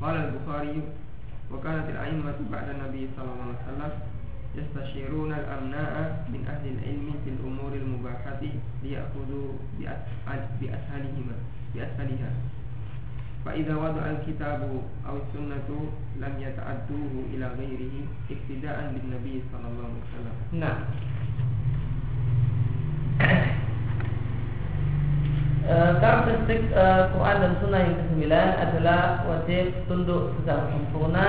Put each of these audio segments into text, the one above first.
قال البخاري وكانت الأئمة بعد النبي صلى الله عليه وسلم يستشيرون الأمناء من أهل العلم في الأمور المباحة ليأخذوا بأسهلهما بأسهلها. فإذا وضع الكتاب أو السنة لم يتعدوه إلى غيره اقتداء بالنبي صلى الله عليه وسلم. نعم. E, karakteristik e, Quran dan Sunnah yang kesembilan adalah wajib tunduk secara sempurna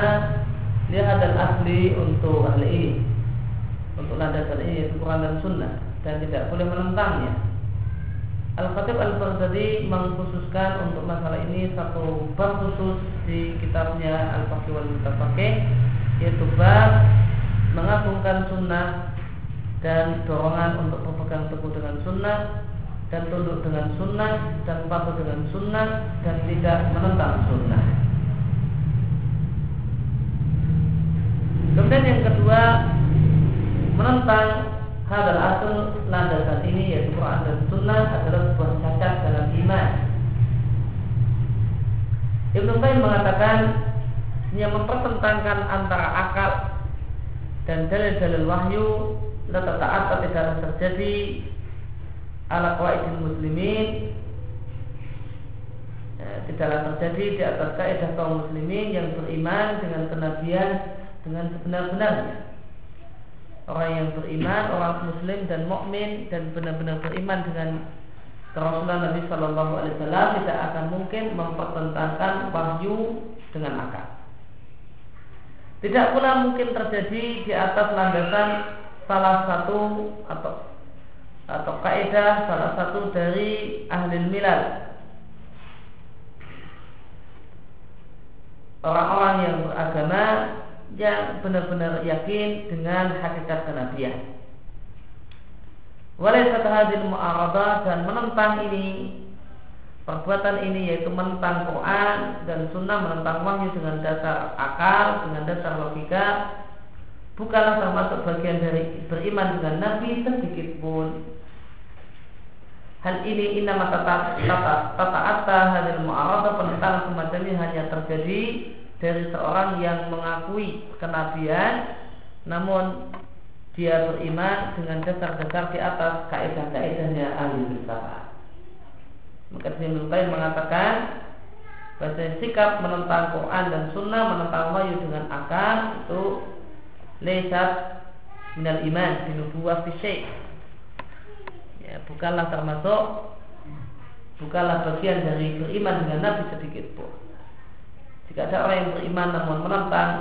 lihat dan asli untuk ahli ini untuk landasan ini yaitu Quran dan Sunnah dan tidak boleh menentangnya. Al-Khatib Al-Baghdadi mengkhususkan untuk masalah ini satu bab khusus di kitabnya Al-Faqih wal Mutafaqih yaitu bab mengagungkan sunnah dan dorongan untuk berpegang teguh dengan sunnah dan tunduk dengan sunnah dan patuh dengan sunnah dan tidak menentang sunnah. Kemudian yang kedua menentang hadal asal landasan ini yaitu Quran dan Sunnah adalah sebuah cacat dalam iman. Ibnu Qayyim mengatakan yang mempertentangkan antara akal dan dalil-dalil wahyu taat tidak terjadi ala qaidil muslimin ya, tidaklah terjadi di atas kaidah kaum muslimin yang beriman dengan kenabian dengan sebenar-benarnya orang yang beriman orang muslim dan mukmin dan benar-benar beriman dengan kerasulan Nabi Shallallahu Alaihi Wasallam tidak akan mungkin mempertentangkan wahyu dengan akal. Tidak pula mungkin terjadi di atas landasan salah satu atau atau kaidah salah satu dari ahli milal orang-orang yang beragama yang benar-benar yakin dengan hakikat kenabian. Walaupun hadil mu'aradah dan menentang ini perbuatan ini yaitu menentang Quran dan Sunnah menentang wahyu dengan dasar akal dengan dasar logika bukanlah termasuk bagian dari beriman dengan Nabi sedikit pun hal ini inna tata tata tata atta hadil mu'arada penentangan semacam ini hanya terjadi dari seorang yang mengakui kenabian namun dia beriman dengan dasar-dasar di atas kaidah-kaidahnya ahli filsafat. Maka Ibnu mengatakan bahwa sikap menentang Quran dan Sunnah menentang wahyu dengan akal itu lesat minal iman binubuwah fi ya, bukanlah termasuk bukanlah bagian dari beriman dengan Nabi sedikit pun. Jika ada orang yang beriman namun menentang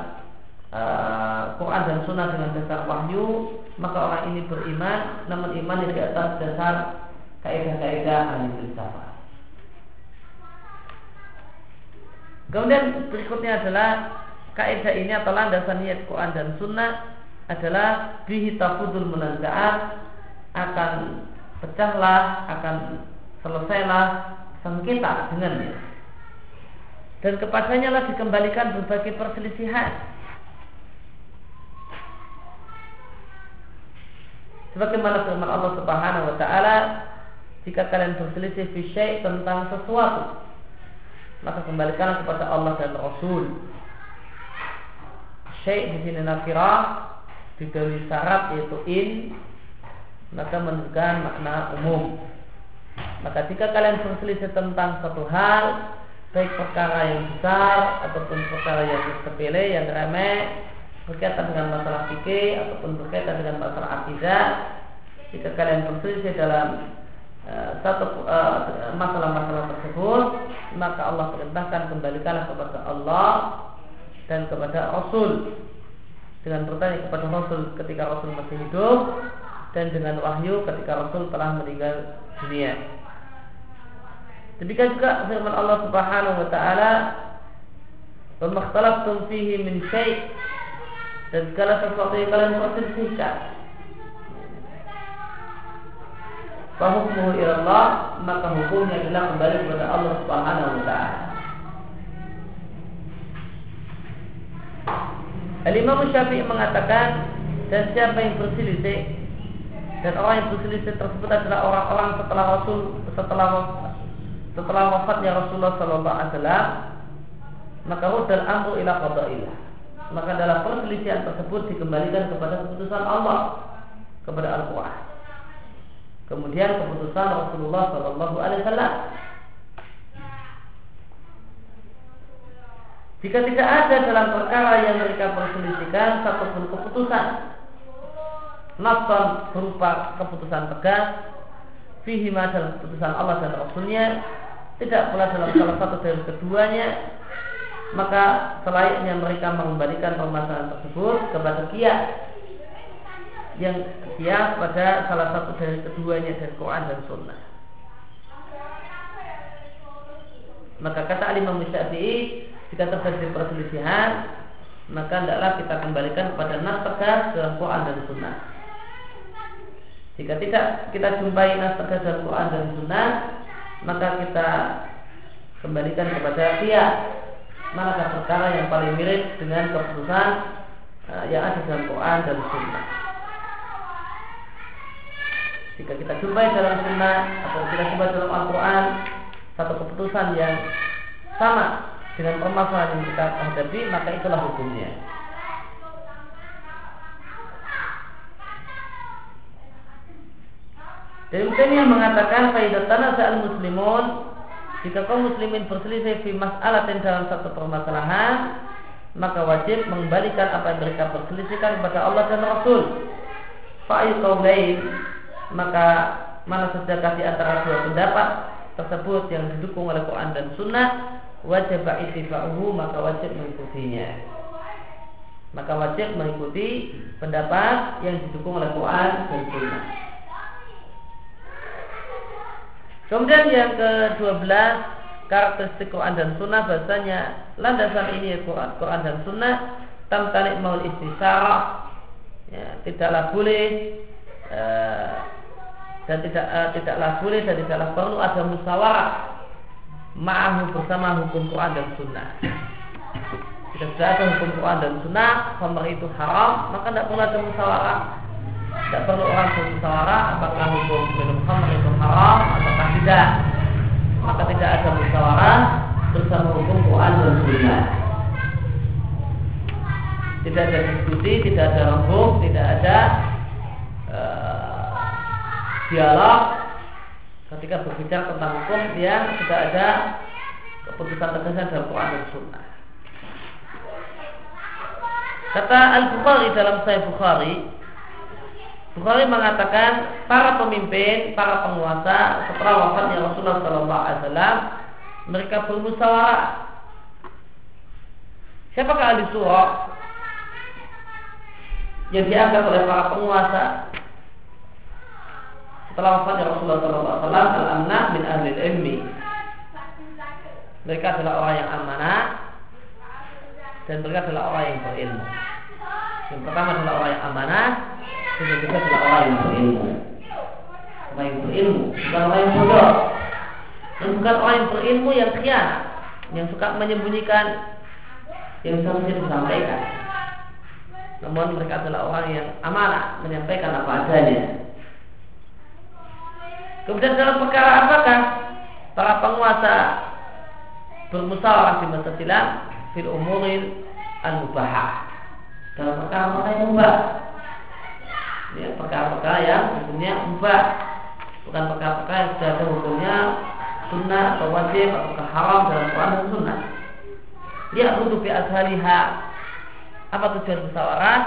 uh, Quran dan Sunnah dengan dasar wahyu, maka orang ini beriman namun iman di atas dasar kaidah-kaidah ahli filsafat. Kemudian berikutnya adalah kaidah ini atau landasan niat Quran dan Sunnah adalah bihi tafudul akan pecahlah, akan selesailah sengketa dengannya. Dan kepadanya lah dikembalikan berbagai perselisihan. Sebagaimana firman Allah Subhanahu wa taala, jika kalian berselisih fi tentang sesuatu, maka kembalikanlah kepada Allah dan Rasul. Syekh di sini nakirah diberi syarat yaitu in maka menunjukkan makna umum. Maka jika kalian berselisih tentang satu hal, baik perkara yang besar ataupun perkara yang sepele, yang remeh, berkaitan dengan masalah fikih ataupun berkaitan dengan masalah akidah, jika kalian berselisih dalam uh, satu uh, masalah-masalah tersebut, maka Allah perintahkan kembalikanlah kepada Allah dan kepada Rasul dengan bertanya kepada Rasul ketika Rasul masih hidup dan dengan wahyu ketika Rasul telah meninggal dunia. Demikian juga firman Allah Subhanahu wa taala, "Wa fihi min syai' dan segala sesuatu yang kalian perselisihkan Fahukmuhu ilallah Maka hukumnya adalah kembali kepada Allah subhanahu wa ta'ala Al-Imam Syafi'i mengatakan Dan siapa yang berselisih dan orang yang berselisih tersebut adalah orang-orang setelah Rasul setelah setelah wafatnya Rasulullah Sallallahu Alaihi Wasallam maka rudal amru ila qada'illah maka dalam perselisihan tersebut dikembalikan kepada keputusan Allah kepada Al-Quran. Kemudian keputusan Rasulullah Sallallahu Alaihi Wasallam. Jika tidak ada dalam perkara yang mereka perselisihkan satupun keputusan nafsan berupa keputusan tegas fihi dalam keputusan Allah dan Rasulnya tidak pula dalam salah satu dari keduanya maka selayaknya mereka mengembalikan permasalahan tersebut kepada kias yang kias pada salah satu dari keduanya dari Quran dan Sunnah. Maka kata Imam Syafi'i jika terjadi perselisihan maka tidaklah kita kembalikan kepada nas tegas dalam Quran dan Sunnah jika tidak kita jumpai nas tegas dalam Quran dan Sunnah, maka kita kembalikan kepada pihak manakah perkara yang paling mirip dengan keputusan uh, yang ada dalam Quran dan Sunnah. Jika kita jumpai dalam Sunnah atau kita jumpai dalam Al-Quran satu keputusan yang sama dengan permasalahan yang kita hadapi, maka itulah hukumnya. Dan yang mengatakan faidah tanah al muslimun jika kaum muslimin berselisih fi mas'alatin dalam satu permasalahan maka wajib mengembalikan apa yang mereka perselisihkan kepada Allah dan Rasul. Fa'il lain maka mana saja di antara dua pendapat tersebut yang didukung oleh Quran dan Sunnah wajib ittifa'uhu maka wajib mengikutinya. Maka wajib mengikuti pendapat yang didukung oleh Quran dan Sunnah. Kemudian yang ke-12 karakteristik Quran dan Sunnah. Bahasanya landasan ini Quran, Quran dan Sunnah. Tamtanik maul istisara ya, tidaklah boleh uh, dan tidak uh, tidaklah boleh dan tidaklah perlu ada musyawarah ma'ahu bersama hukum Quran dan Sunnah. Jika sudah ada hukum Quran dan Sunnah khamar itu haram maka tidak perlu ada musyawarah tidak perlu orang bermusyawarah apakah hukum minum khamar itu haram atau tidak. Maka tidak ada musyawarah bersama hukum Quran dan Sunnah. Tidak ada diskusi tidak ada rembuk tidak ada uh, dialog. Ketika berbicara tentang hukum yang tidak ada keputusan tegasan dalam Quran dan Sunnah. Kata Al Bukhari dalam Sahih Bukhari Bukhari mengatakan para pemimpin, para penguasa setelah wafatnya Rasulullah Wasallam mereka bermusyawarah. Siapakah ahli surah yang dianggap oleh para penguasa setelah wafatnya Rasulullah Wasallam al-amna min ahli ilmi. Mereka adalah orang yang amanah dan mereka adalah orang yang berilmu. Yang pertama adalah orang yang amanah, itu juga adalah orang yang berilmu orang yang berilmu bukan orang yang bodoh. Dan bukan orang yang berilmu yang khianat yang suka menyembunyikan yang seharusnya disampaikan. Namun mereka adalah orang yang amanah menyampaikan apa adanya. Kemudian dalam perkara apakah para penguasa bermusyawarah di masa silam? Fil umuril al-mubahah. Dalam perkara-perkara yang mubah ya, perkara-perkara yang hukumnya mubah. Bukan perkara-perkara yang sudah ada hukumnya sunnah atau wajib atau haram dalam Quran dan sunnah. Dia butuh bi apa tujuan musyawarah?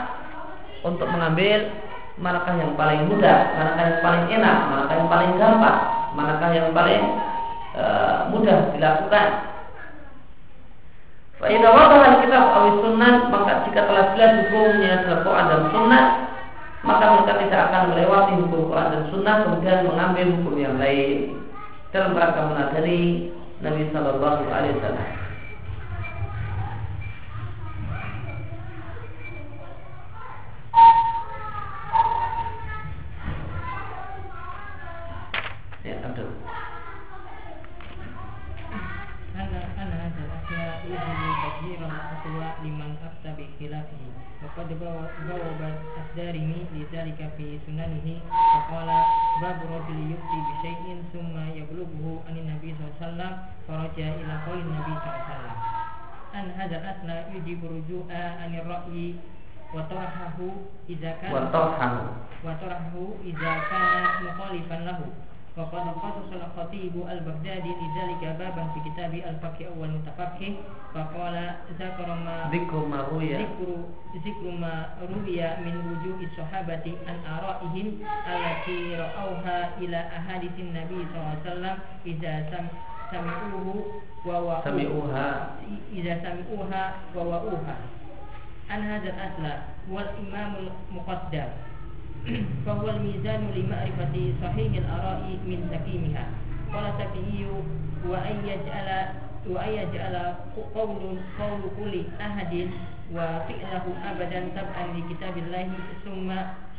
Untuk mengambil manakah yang paling mudah manakah yang paling enak manakah yang paling gampang manakah yang paling uh, mudah dilakukan. Faidah wabah kitab awis sunnah maka jika telah jelas hukumnya dalam Quran dan sunnah maka mereka tidak akan melewati hukum Quran dan Sunnah kemudian mengambil hukum yang lain dalam rangka menadani Nabi Shallallahu Alaihi Wasallam. Sunanihi wa qala bab rajul yufti bi syai'in thumma yablughu an nabi sallallahu alaihi wasallam faraja ila qaulin nabi sallallahu alaihi wasallam. An hadal asla yujibu ruju'a anir ra'yi wa tarahahu idza kana Wa tarahu idza kana mukhalifan lahu وقد قصص الخطيب البغدادي لذلك بابا في كتاب الفقه أول متفقه فقال ذكر ما Zikru ma ruya. ذكر ذكر ما روي من وجوه الصحابة عن آرائهم التي رأوها إلى أحاديث النبي صلى الله عليه وسلم إذا سم سمعوه ووأوه Sami'uha. إذا سمعوها ووأوها عن هذا الأصل والإمام المقدم فهو الميزان لمعرفة صحيح الآراء من سقيمها قال الشافعي وأن يجعل وأن يجعل قول قول كل أحد وفعله أبدا تبعا لكتاب الله ثم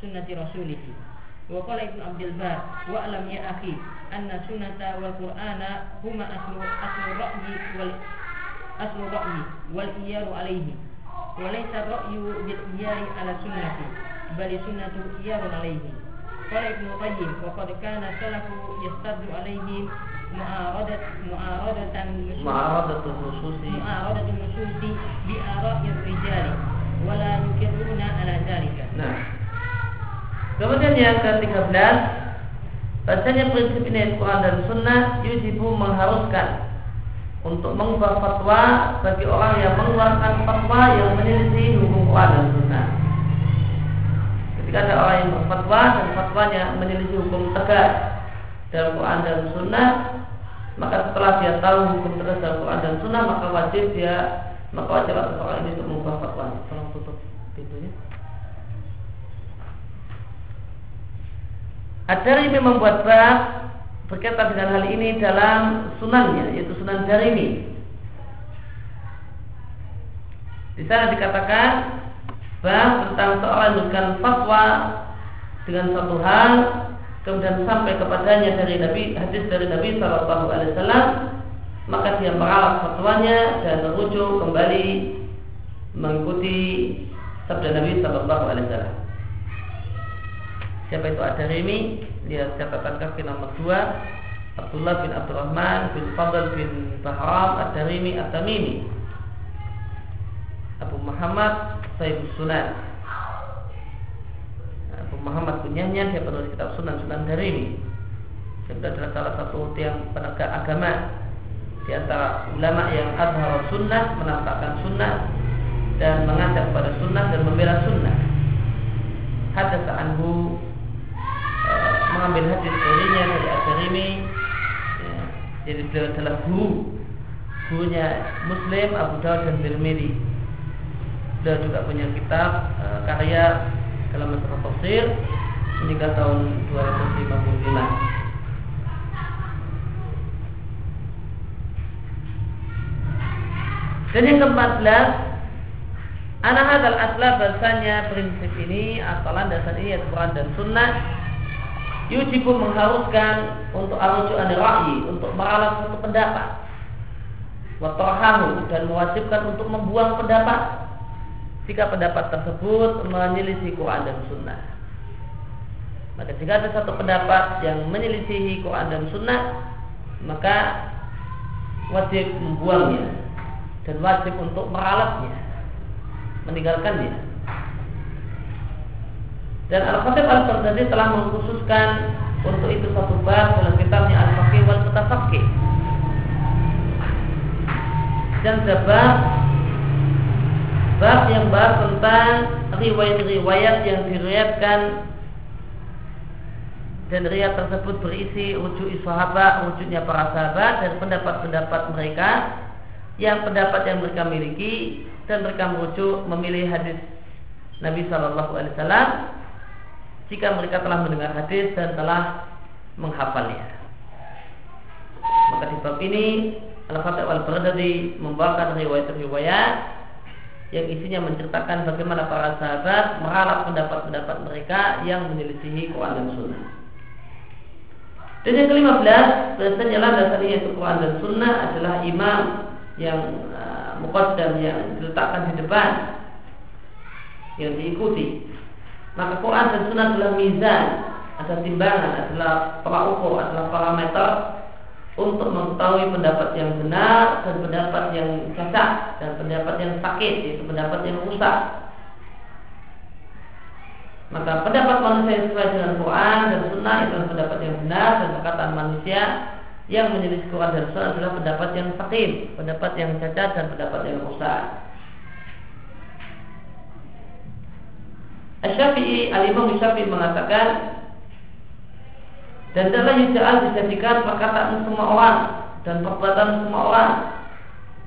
سنة رسوله وقال ابن عبد البر واعلم يا أخي أن السنة والقرآن هما أصل أصل الرأي وال أصل الرأي والإيار عليه وليس الرأي بالإيار على السنة bali sunnatu iyadun alaihi Kala Ibnu Qayyim wa qad kana salafu yastadu alaihi mu'aradat mu'aradatan mu'aradatul nususi mu'aradatul nususi bi ara'ir rijali wala yukiruna ala dzalika. Nah. Kemudian yang ke-13 Bahasanya prinsip ini Quran dan Sunnah Yudhibu mengharuskan Untuk mengubah fatwa Bagi orang yang mengeluarkan fatwa Yang menyelisih hukum Quran dan Sunnah Ketika ada orang yang berfatwa Dan fatwanya menyelisih hukum tegas Dalam Quran dan Sunnah Maka setelah dia tahu hukum tegas dalam Quran dan Sunnah Maka wajib dia Maka wajib atas orang ini untuk mengubah fatwa Tolong tutup pintunya Ad-Darimi membuat bab berkaitan dengan hal ini dalam sunannya yaitu sunan Darimi. Di sana dikatakan bab tentang seorang yang memberikan fatwa dengan satu hal kemudian sampai kepadanya dari Nabi hadis dari Nabi Shallallahu Alaihi Wasallam maka dia meralat fatwanya dan merujuk kembali mengikuti sabda Nabi Shallallahu Alaihi Wasallam. Siapa itu Ad-Darimi? Lihat catatan kaki nomor 2 Abdullah bin Abdurrahman bin Fadl bin Bahram Ad-Darimi At-Tamimi Abu Muhammad Sayyid Sunan. Abu Muhammad kunyahnya dia penulis kitab Sunan Sunan Darimi dia adalah salah satu tiang penegak agama. Di antara ulama yang azhar sunnah menampakkan sunnah dan mengajak pada sunnah dan membela sunnah. Hadis anhu e, mengambil hadis darinya dari Ad-Darimi ya, jadi beliau adalah guru gurunya Muslim Abu Dawud dan Tirmidzi beliau juga punya kitab e, karya dalam masalah tafsir meninggal tahun 255 Dan yang ke-14 Anak hadal asla bahasanya prinsip ini Asalan dasar ini yaitu Quran dan Sunnah Yujibu mengharuskan Untuk arujuan ra'yi Untuk meralat satu pendapat Watorhamu Dan mewajibkan untuk membuang pendapat Jika pendapat tersebut Menyelisi Quran dan Sunnah. Maka jika ada satu pendapat Yang menyelisihi Quran dan Sunnah Maka Wajib membuangnya dan wajib untuk meralatnya meninggalkannya. Dan Al-Khatib Al-Baghdadi telah mengkhususkan untuk itu satu bab dalam kitabnya Al-Faqih wal Mutafaqih dan bab bab yang bahas tentang riwayat-riwayat yang diriwayatkan. Dan riwayat tersebut berisi rujuk sahabat, rujuknya para sahabat dan pendapat-pendapat mereka. Yang pendapat yang mereka miliki dan mereka merujuk memilih hadis Nabi Shallallahu Alaihi Wasallam. Jika mereka telah mendengar hadis dan telah menghafalnya. Maka di bab ini Al-Fatih Al-Baghdadi membawakan riwayat-riwayat yang isinya menceritakan bagaimana para sahabat meralat pendapat-pendapat mereka yang menyelisihi Quran dan Sunnah. Dan yang kelima belas, bahasanya landasan yaitu Quran dan Sunnah adalah imam yang uh, muqaddam yang diletakkan di depan yang diikuti maka Quran dan Sunnah adalah mizan ada timbangan adalah tolak ukur adalah parameter untuk mengetahui pendapat yang benar dan pendapat yang cacat dan pendapat yang sakit yaitu pendapat yang rusak maka pendapat manusia yang sesuai dengan Quran dan Sunnah itu adalah pendapat yang benar dan perkataan manusia yang menjadi Quran dan Sunnah adalah pendapat yang sakim, pendapat yang cacat dan pendapat yang rusak. Asy-Syafi'i, Al-Imam Syafi'i mengatakan dan dalam yuja'al dijadikan perkataan semua orang dan perbuatan semua orang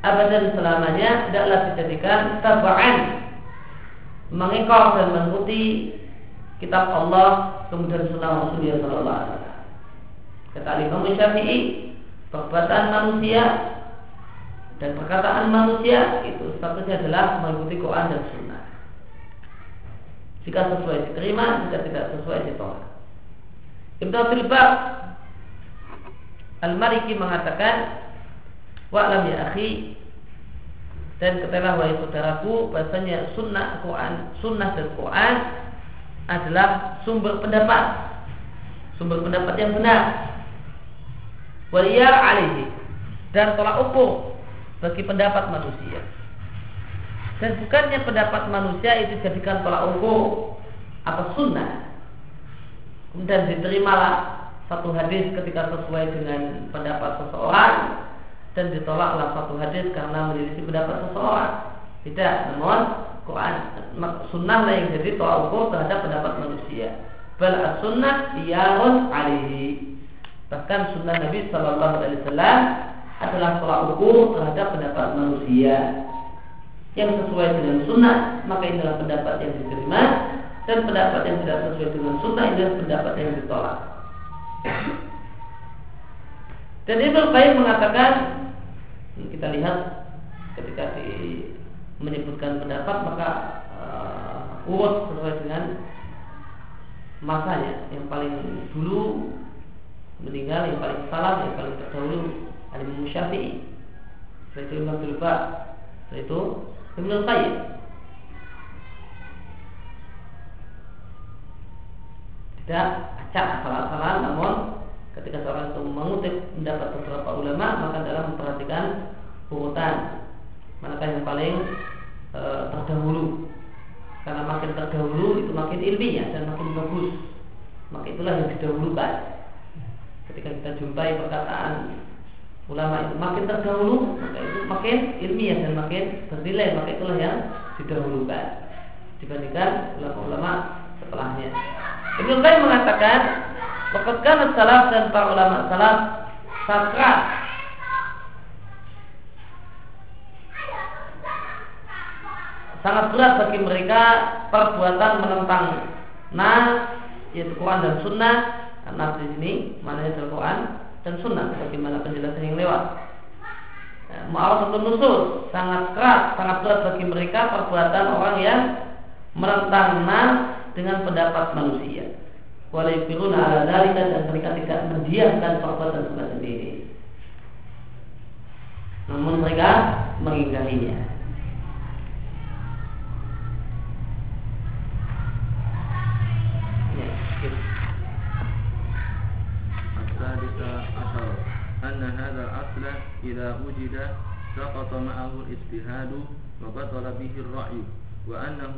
abadan selamanya tidaklah dijadikan tabaan mengekor dan mengikuti kitab Allah kemudian sunnah Rasulullah Sallallahu Alaihi Wasallam. Kata Imam Syafi'i, perbuatan manusia dan perkataan manusia itu statusnya adalah mengikuti Quran dan Sunnah. Jika sesuai diterima, jika tidak sesuai ditolak. Ibnu Abdul Al-Mariki mengatakan Wa'lam ya akhi dan ketahuilah wahai saudaraku bahasanya sunnah Quran, sunnah dan Quran adalah sumber pendapat, sumber pendapat yang benar waliyar alihi dan tolak ukur bagi pendapat manusia. Dan bukannya pendapat manusia itu jadikan tolak ukur apa sunnah. Kemudian diterimalah satu hadis ketika sesuai dengan pendapat seseorang dan ditolaklah satu hadis karena menyelisih pendapat seseorang. Tidak, namun Quran sunnah lah yang jadi tolak ukur terhadap pendapat manusia. Bal sunnah iyarun alihi Bahkan sunnah Nabi Shallallahu Alaihi Wasallam adalah tolak ukur terhadap pendapat manusia yang sesuai dengan sunnah maka inilah pendapat yang diterima dan pendapat yang tidak sesuai dengan sunnah inilah pendapat yang ditolak. Dan Ibnu Qayyim mengatakan kita lihat ketika di menyebutkan pendapat maka uh, sesuai dengan masanya. Yang paling dulu meninggal yang paling salah yang paling terdahulu Imam Syafi'i. Setelah itu Imam Tulba setelah itu Ibn Qayyim tidak acak asal-asalan namun ketika seorang itu mengutip pendapat beberapa ulama maka dalam memperhatikan urutan manakah yang paling e, terdahulu. Karena makin terdahulu itu makin ilmiah dan makin bagus. Maka itulah yang didahulukan. Ketika kita jumpai perkataan ulama itu makin terdahulu maka itu makin ilmiah dan makin bernilai. Maka itulah yang didahulukan dibandingkan ulama-ulama setelahnya Ibnu Qayyim mengatakan Waktu salaf dan para ulama salaf sakrat sangat berat bagi mereka perbuatan menentang nas yaitu Quran dan Sunnah nas di sini mana adalah Quran dan Sunnah bagaimana penjelasan yang lewat. Ya, Mu'arafatul nusus sangat keras, sangat berat bagi mereka perbuatan orang yang menentang nas dengan pendapat manusia. Walaupun ala dalika dan mereka tidak mendiamkan perbuatan semacam ini. Namun mereka mengingkarinya. أن هذا الأصل إذا وجد سقط معه الاجتهاد وبطل به الرأي وأنه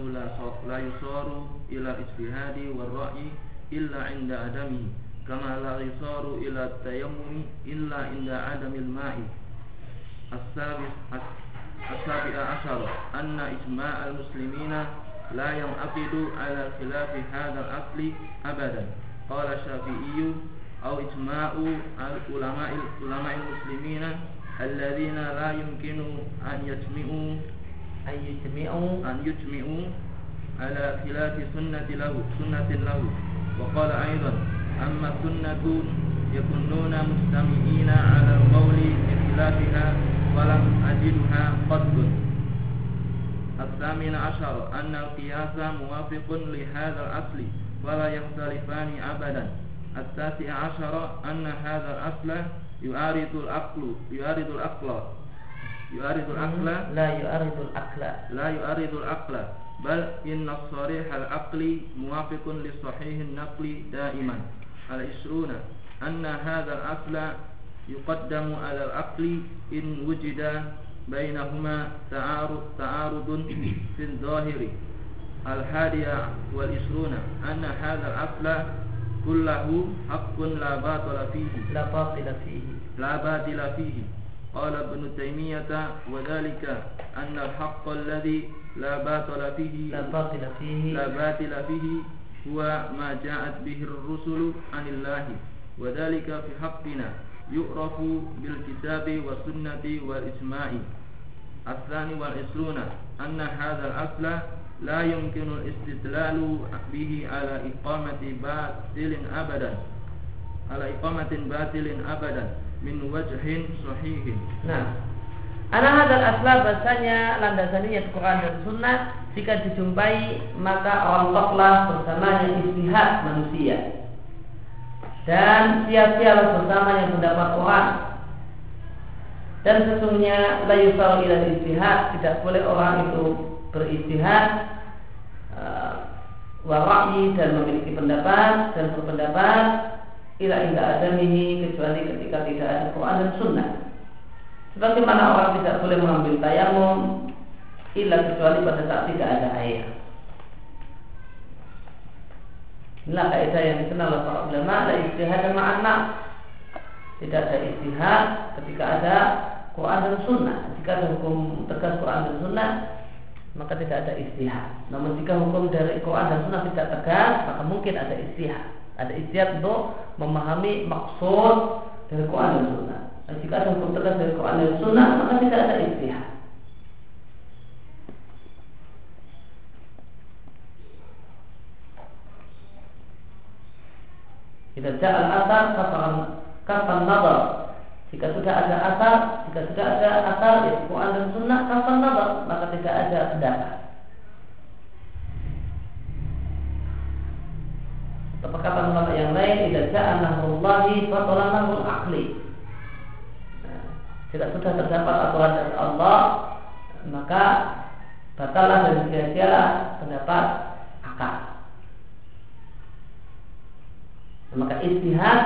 لا يصار إلى الاجتهاد والرأي إلا عند عدمه كما لا يصار إلى التيمم إلا عند عدم الماء. السابع عشر أن إجماع المسلمين لا ينعقد على خلاف هذا الأصل أبدا. قال الشافعي أو إجماع علماء المسلمين الذين لا يمكن أن يجمعوا أن يجمعوا أن يجمعوا على خلاف سنة له سنة له. وقال أيضا أما السنة يكونون مستمعين على القول بخلافها ولم أجدها قط الثامن عشر أن القياس موافق لهذا الأصل ولا يختلفان أبدا. التاسع عشر أن هذا الأصل يعارض العقل يعارض العقل يعارض العقل لا يعارض العقل. لا يعارض العقل بل إن الصريح العقلي موافق للصحيح النقلي دائما. العشرون أن هذا الأصل يقدم على العقل إن وجد بينهما تعارض, تعارض في الظاهر. الحادية والعشرون أن هذا الأصل كله حق لا باطل فيه. لا باطل فيه. لا باطل فيه. قال ابن تيمية وذلك أن الحق الذي لا باطل فيه لا باطل فيه. لا باطل فيه هو ما جاءت به الرسل عن الله. وذلك في حقنا يعرف بالكتاب والسنة والإجماع الثاني والعشرون أن هذا الأصل لا يمكن الاستدلال به على إقامة باطل أبدا. على إقامة باطل أبدا. min wajhin sahihin. Nah, Ana hadal asla bahasanya landasannya yaitu Quran dan Sunnah jika dijumpai maka rontoklah bersamanya istihad manusia dan sia-sialah yang pendapat orang dan sesungguhnya layu ila istihad tidak boleh orang itu beristihad eh, uh, warai dan memiliki pendapat dan berpendapat ila inda adamihi kecuali ketika tidak ada Quran dan Sunnah Sebagaimana orang tidak boleh mengambil tayamum illa kecuali pada saat tidak ada air. Inilah kaidah yang dikenal oleh para ulama ada istihad dan makna. Tidak ada istihad ketika ada Quran dan Sunnah. Jika ada hukum tegas Quran dan Sunnah, maka tidak ada istihad. Namun jika hukum dari Quran dan Sunnah tidak tegas, maka mungkin ada istihad. Ada istihad untuk memahami maksud dari Quran dan Sunnah. Dan jika ada hukum tegas dari Quran dan Sunnah, maka tidak ada istihad. Jika jalan asar kapan kapan nazar. Jika sudah ada asar, jika sudah ada asar di Quran dan Sunnah kapan nazar, maka tidak ada pendapat. Perkataan ulama yang lain, tidak jalan nahrullahi, fatolan nahrul akli. Jika sudah terdapat aturan dari Allah Maka Batallah dan sia-sialah pendapat akal Maka istihad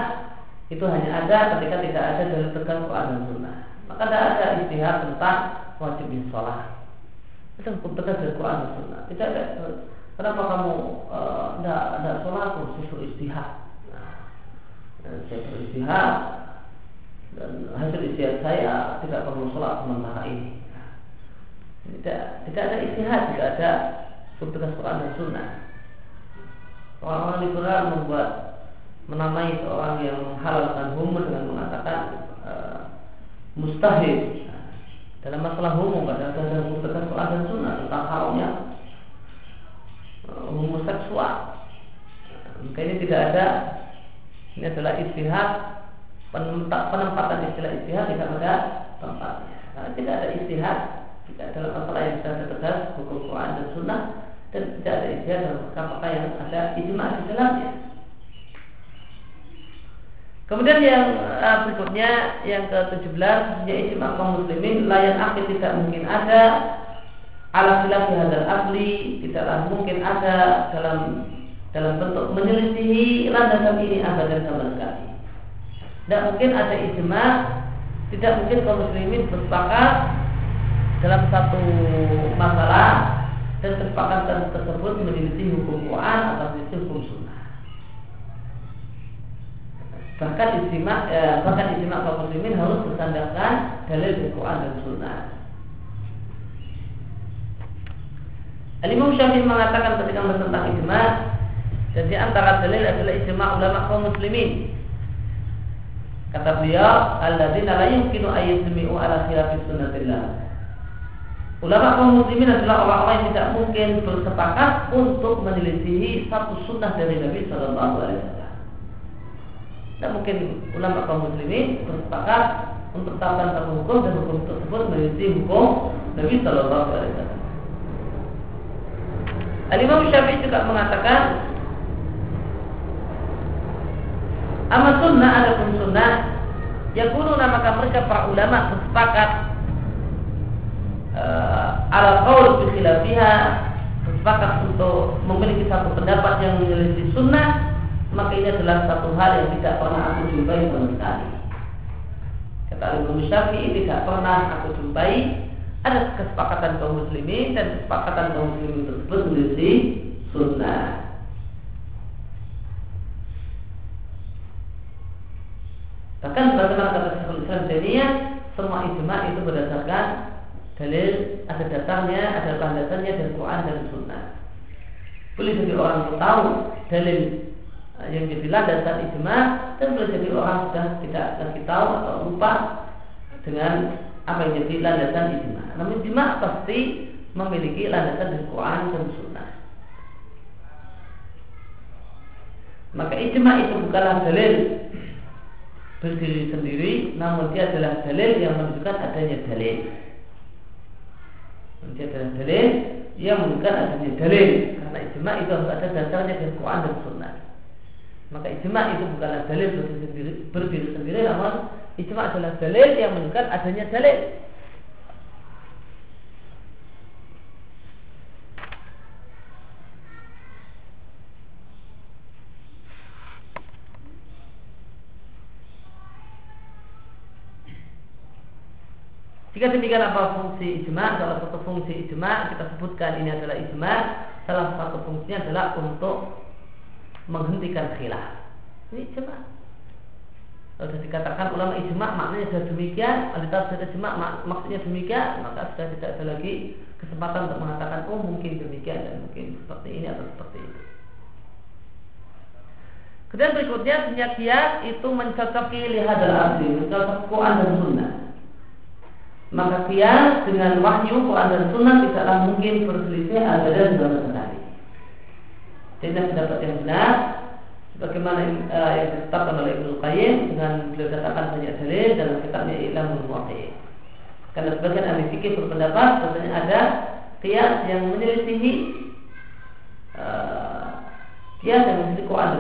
itu hanya ada ketika tidak ada dari tegas Quran dan Sunnah. Maka tidak ada istihad tentang wajibnya sholat. Itu hukum tegas dari Quran dan Sunnah. Tidak ada. Kenapa kamu tidak uh, tidak sholat? Susu istihad. Nah, saya beristihad dan hasil istihad saya tidak perlu sholat sementara ini. Nah, tidak tidak ada istihad, tidak ada tegas Quran dan Sunnah. Orang-orang liberal membuat menamai seorang yang menghalalkan hukum dengan mengatakan uh, mustahil nah, dalam masalah hukum ada ada mutlak Quran dan Sunnah istihad penempatan istilah istihad tidak ada tempatnya. Karena tidak ada istihad tidak dalam masalah yang bisa tegas hukum Quran dan Sunnah dan tidak ada istihad dalam perkara yang ada ijma di dalamnya. Kemudian yang uh, berikutnya yang ke-17 ya ijma kaum muslimin layan akhir tidak mungkin ada ala khilaf hadal asli tidaklah mungkin ada dalam dalam bentuk menyelisihi landasan ini abadan sama sekali. Tidak mungkin ada ijma, tidak mungkin kaum muslimin bersepakat dalam satu masalah dan kesepakatan tersebut menyelisih hukum Quran atau menyelisih hukum sunnah bahkan istimak eh, bahkan istimak kaum muslimin harus bersandarkan dalil dari Quran dan Sunnah. Al-Imam Syafi'i mengatakan ketika tentang ijma dan di antara dalil adalah ijma ulama kaum muslimin. Kata beliau, alladzina la yumkinu ayyasmi'u ala khilafi sunnatillah. Ulama kaum muslimin adalah orang-orang yang tidak mungkin bersepakat untuk menyelisihi satu sunnah dari Nabi Shallallahu Alaihi Wasallam. Tidak mungkin ulama kaum muslimin bersepakat untuk taatan satu hukum dan hukum tersebut menjadi hukum Nabi Shallallahu Alaihi Wasallam. Al-Imam Syafi'i juga mengatakan Amat sunnah ada pun sunnah Yakunu maka mereka para ulama bersepakat uh, Ala qaul bi Bersepakat untuk memiliki satu pendapat yang menyelisih sunnah maka ini adalah satu hal yang tidak pernah aku jumpai sama sekali. Kata Imam Syafi'i tidak pernah aku jumpai ada kesepakatan kaum muslimin dan kesepakatan kaum muslimin tersebut menjadi sunnah. Bahkan bagaimana kata Syekhul Islam Taimiyah, semua ijma itu berdasarkan dalil ada dasarnya, ada landasannya dari Quran dan Sunnah. Boleh jadi orang tahu dalil yang jadi landasan ijma dan boleh jadi orang sudah tidak lagi tahu atau lupa dengan apa yang jadi landasan ijma. Namun ijma pasti memiliki landasan dari Quran dan Sunnah. Maka ijma itu bukanlah dalil berdiri sendiri, namun dia adalah dalil yang menunjukkan adanya dalil. Dia adalah dalil yang menunjukkan adanya dalil karena ijma itu harus ada dasarnya dari Quran dan Sunnah. Maka ijma itu bukanlah dalil berdiri sendiri, berdiri sendiri namun ijma adalah dalil yang menunjukkan adanya dalil. Jika demikian apa fungsi ijma? Salah satu fungsi ijma kita sebutkan ini adalah ijma. Salah satu fungsinya adalah untuk menghentikan khilaf. Ini ijma. Kalau dikatakan ulama ijma maknanya sudah demikian, kualitas sudah ijma mak maksudnya demikian, maka sudah tidak ada lagi kesempatan untuk mengatakan oh mungkin demikian dan mungkin seperti ini atau seperti itu. Kemudian berikutnya punya kias itu mencocoki lihat asli, mencocok Quran dan Sunnah. Maka kias dengan wahyu Quran dan Sunnah tidaklah mungkin berselisih ada dan sekali. Tidak pendapat yang benar Bagaimana uh, yang ditetapkan oleh Ibnu Qayyim dengan beliau katakan banyak dalil dalam kitabnya Ilmu Muwaqqi'in. Karena sebagian ahli fikih berpendapat bahwasanya ada kias yang menyelisihi uh, kias yang menyelisihi Quran.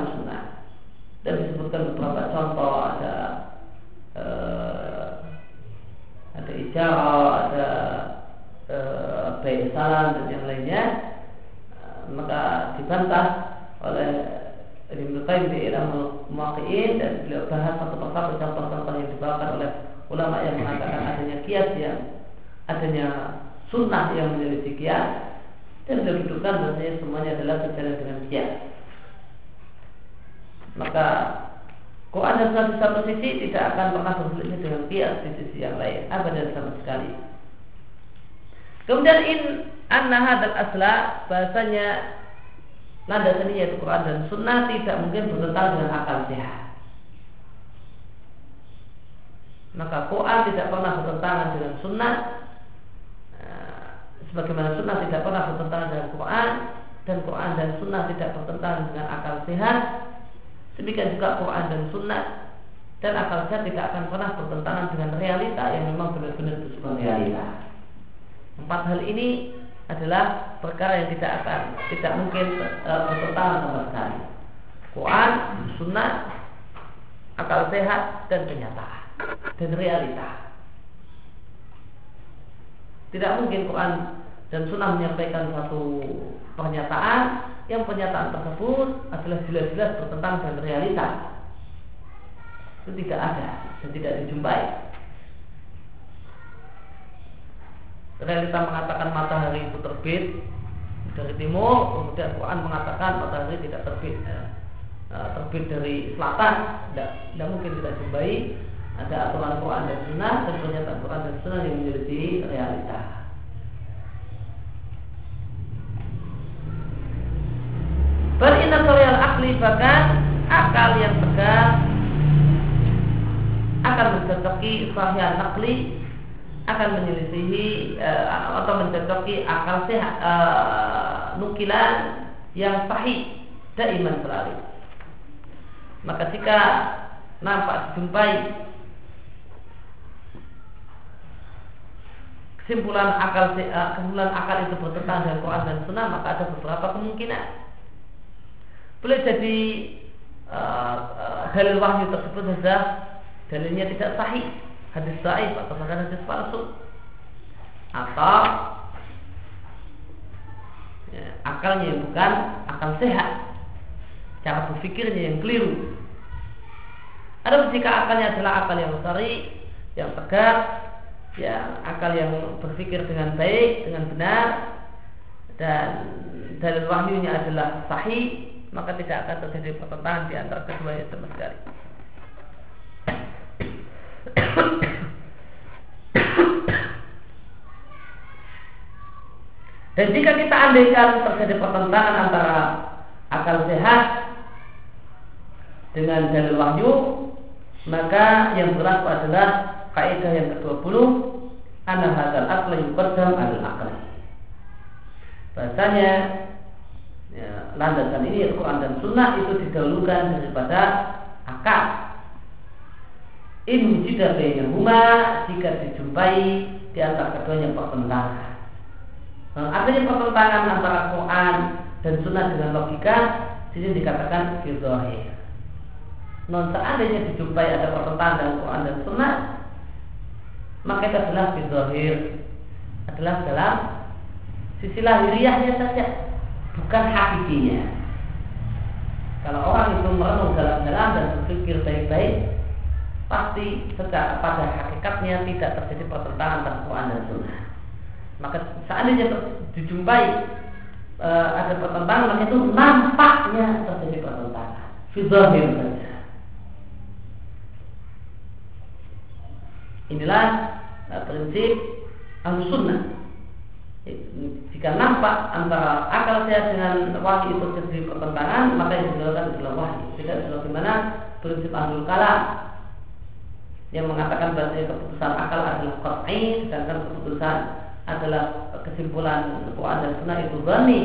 Dan disebutkan beberapa contoh ada uh, ada ijarah, ada uh, baik salam dan yang lainnya maka dibantah oleh Ibnu Qayyim di Ilmu Muwaqi'in dan beliau bahas satu persatu contoh-contoh yang dibawakan oleh ulama yang mengatakan adanya kias yang adanya sunnah yang menjadi kias dan beliau dudukkan bahasanya semuanya adalah sejalan dengan kias. Maka dan sunnah di satu sisi tidak akan pernah berselisih dengan kias di sisi yang lain, abadan sama sekali. Kemudian in anna hadzal asla bahasanya landasan ini yaitu Quran dan Sunnah tidak mungkin bertentangan dengan akal sehat. Maka Quran tidak pernah bertentangan dengan Sunnah, eh, sebagaimana Sunnah tidak pernah bertentangan dengan Quran dan Quran dan Sunnah tidak bertentangan dengan akal sehat. Demikian juga Quran dan Sunnah dan akal sehat tidak akan pernah bertentangan dengan realita yang memang benar-benar bersifat realita. Empat hal ini adalah perkara yang tidak akan tidak mungkin e, bertentangan sama sekali. Quran, Sunnah, akal sehat dan kenyataan dan realita. Tidak mungkin Quran dan Sunnah menyampaikan satu pernyataan yang pernyataan tersebut adalah jelas-jelas bertentangan dengan realita. Itu tidak ada dan tidak dijumpai. Realita mengatakan matahari itu terbit dari timur, kemudian Quran mengatakan matahari tidak terbit ya. Nah, terbit dari selatan, tidak, tidak mungkin kita jumpai ada aturan Quran dan Sunnah dan pernyataan Quran dan Sunnah yang menjadi realita. Berinasorial akli bahkan akal yang tegas akan mencocoki sahih nakli akan menyelisihi uh, atau mencocoki akal sehat uh, nukilan yang sahih iman selalu. Maka jika nampak dijumpai kesimpulan akal uh, kesimpulan akal itu bertentangan dengan Quran dan Sunnah maka ada beberapa kemungkinan boleh jadi uh, uh, dalil wahyu tersebut saja dalilnya tidak sahih hadis sahih atau bahkan hadis palsu. Atau ya, akalnya yang bukan akal sehat. Cara berpikirnya yang keliru. Ada jika akalnya adalah akal yang sari yang tegak yang akal yang berpikir dengan baik dengan benar dan dalil wahyunya adalah sahih maka tidak akan terjadi pertentangan di antara keduanya sama sekali. Dan jika kita andaikan terjadi pertentangan antara akal sehat dengan dalil wahyu, maka yang berlaku adalah kaidah yang ke-20 anna hadzal aqla yuqaddam al aqli. Bahasanya ya, landasan ini Al-Quran dan Sunnah itu didahulukan daripada akal in wujida bainahuma jika dijumpai di antara keduanya pertentangan. Nah, adanya pertentangan antara Quran dan Sunnah dengan logika, sini dikatakan fizohir. Non seandainya dijumpai ada pertentangan dengan Quran dan Sunnah, maka itu adalah fizohir, adalah dalam sisi lahiriahnya saja, bukan hakikinya. Kalau orang itu merenung dalam-dalam dan berpikir baik-baik, pasti secara pada hakikatnya tidak terjadi pertentangan antara Quran dan Sunnah. Maka seandainya dijumpai e, ada pertentangan, maka itu nampaknya terjadi pertentangan. Fizahir saja. Inilah e, prinsip al-sunnah. Jika nampak antara akal sehat dengan wahyu itu terjadi pertentangan, maka yang dilakukan adalah wahyu. Tidak sebagaimana prinsip ahlul kalam yang mengatakan bahwa keputusan akal adalah qat'i sedangkan keputusan adalah kesimpulan Quran dan Sunnah itu bani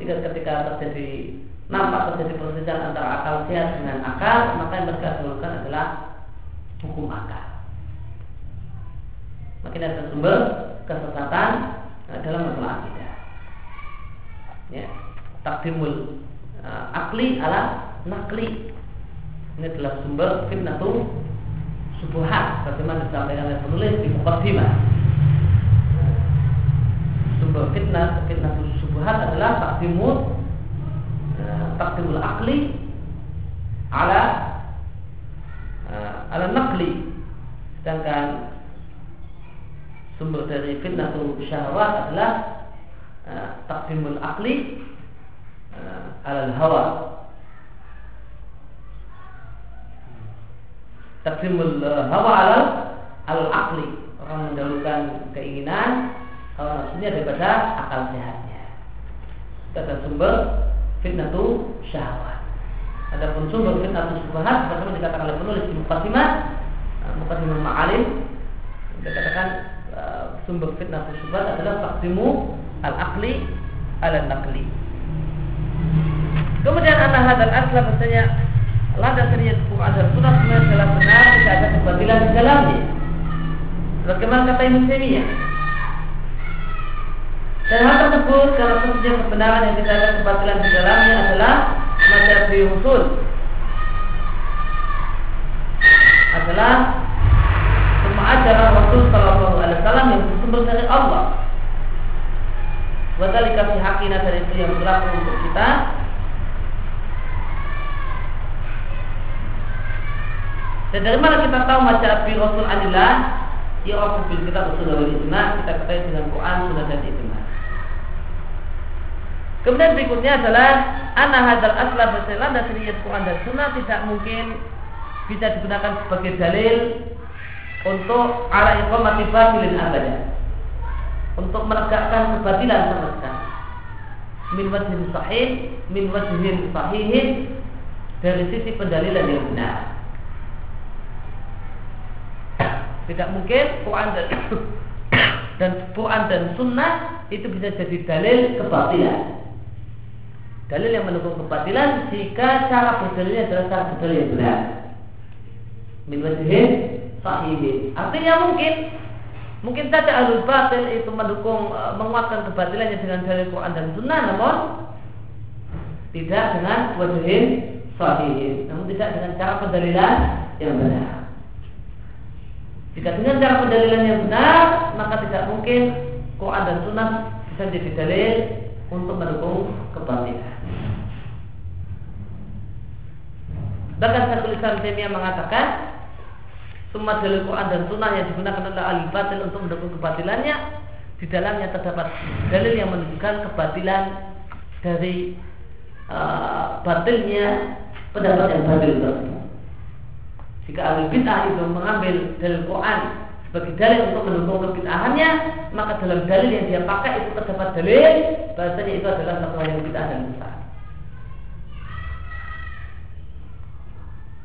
jika ketika terjadi nampak terjadi perselisihan antara akal sehat dengan akal maka yang mereka dahulukan adalah hukum akal. Makin ada sumber kesesatan dalam masalah akidah. Ya takdimul uh, akli ala nakli ini adalah sumber fitnatu subuhat bagaimana disampaikan oleh penulis di mukaddimah sumber fitnah fitnah subuhat adalah takdimul eh, takdimul akli ala uh, ala naqli. Sedangkan sumber dari fitnah syahwat adalah uh, takdimul akli ala hawa takdimul hawa ala al akli orang mendahulukan keinginan hawa nafsunya daripada akal sehatnya. Kata sumber fitnah itu syahwat. Adapun sumber fitnah itu subhat bagaimana dikatakan oleh penulis di mukadimah uh, mukadimah ma'alim dikatakan uh, sumber fitnah itu subhat adalah takdimu al akli ala nakli kemudian anak hadal asla bahasanya landas riat Quran dan Sunnah sebenarnya adalah benar tidak ada kebatilan di dalamnya. Bagaimana kata Ibnu Taimiyah? Dan hal tersebut kalau sesungguhnya kebenaran yang tidak ada kebatilan di dalamnya adalah macam usul adalah semua ajaran Rasul Sallallahu Alaihi Wasallam yang bersumber dari Allah. Wadalika fi hakina dari itu yang berlaku untuk kita Dan dari mana kita tahu macam Abi Rasul Anillah? Ya Rasul kita Rasul wal Ijma kita ketahui dengan Quran, Sunnah dan Ijma. Kemudian berikutnya adalah anak hadal asla berselan dan seriat Quran dan Sunnah tidak mungkin bisa digunakan sebagai dalil untuk ala iqamati batilin abada. Untuk menegakkan kebatilan sekali. Min wajhin sahih, min wajhin sahihin dari sisi pendalilan yang benar. Tidak mungkin Quran dan dan Quran dan Sunnah itu bisa jadi dalil kebatilan. Dalil yang mendukung kebatilan jika cara berdalilnya adalah cara berdalil yang benar. Min wajhin sahihin. Artinya mungkin mungkin saja alul batil itu mendukung e, menguatkan kebatilannya dengan dalil Quran dan Sunnah, namun tidak dengan wajhin sahihin, namun tidak dengan cara pendalilan yang benar. Jika dengan cara pendalilan yang benar, maka tidak mungkin Quran dan Sunnah bisa jadi dalil untuk mendukung kebatilan. Bahkan Syekhul Islam Taimiyah mengatakan semua dalil Quran dan Sunnah yang digunakan oleh ahli batil untuk mendukung kebatilannya di dalamnya terdapat dalil yang menunjukkan kebatilan dari uh, batilnya pendapat yang batil tersebut. Jika ahli bid'ah itu mengambil dalil Quran sebagai dalil untuk mendukung kebid'ahannya, maka dalam dalil yang dia pakai itu terdapat dalil bahasanya itu adalah satu hal yang bid'ah dan besar.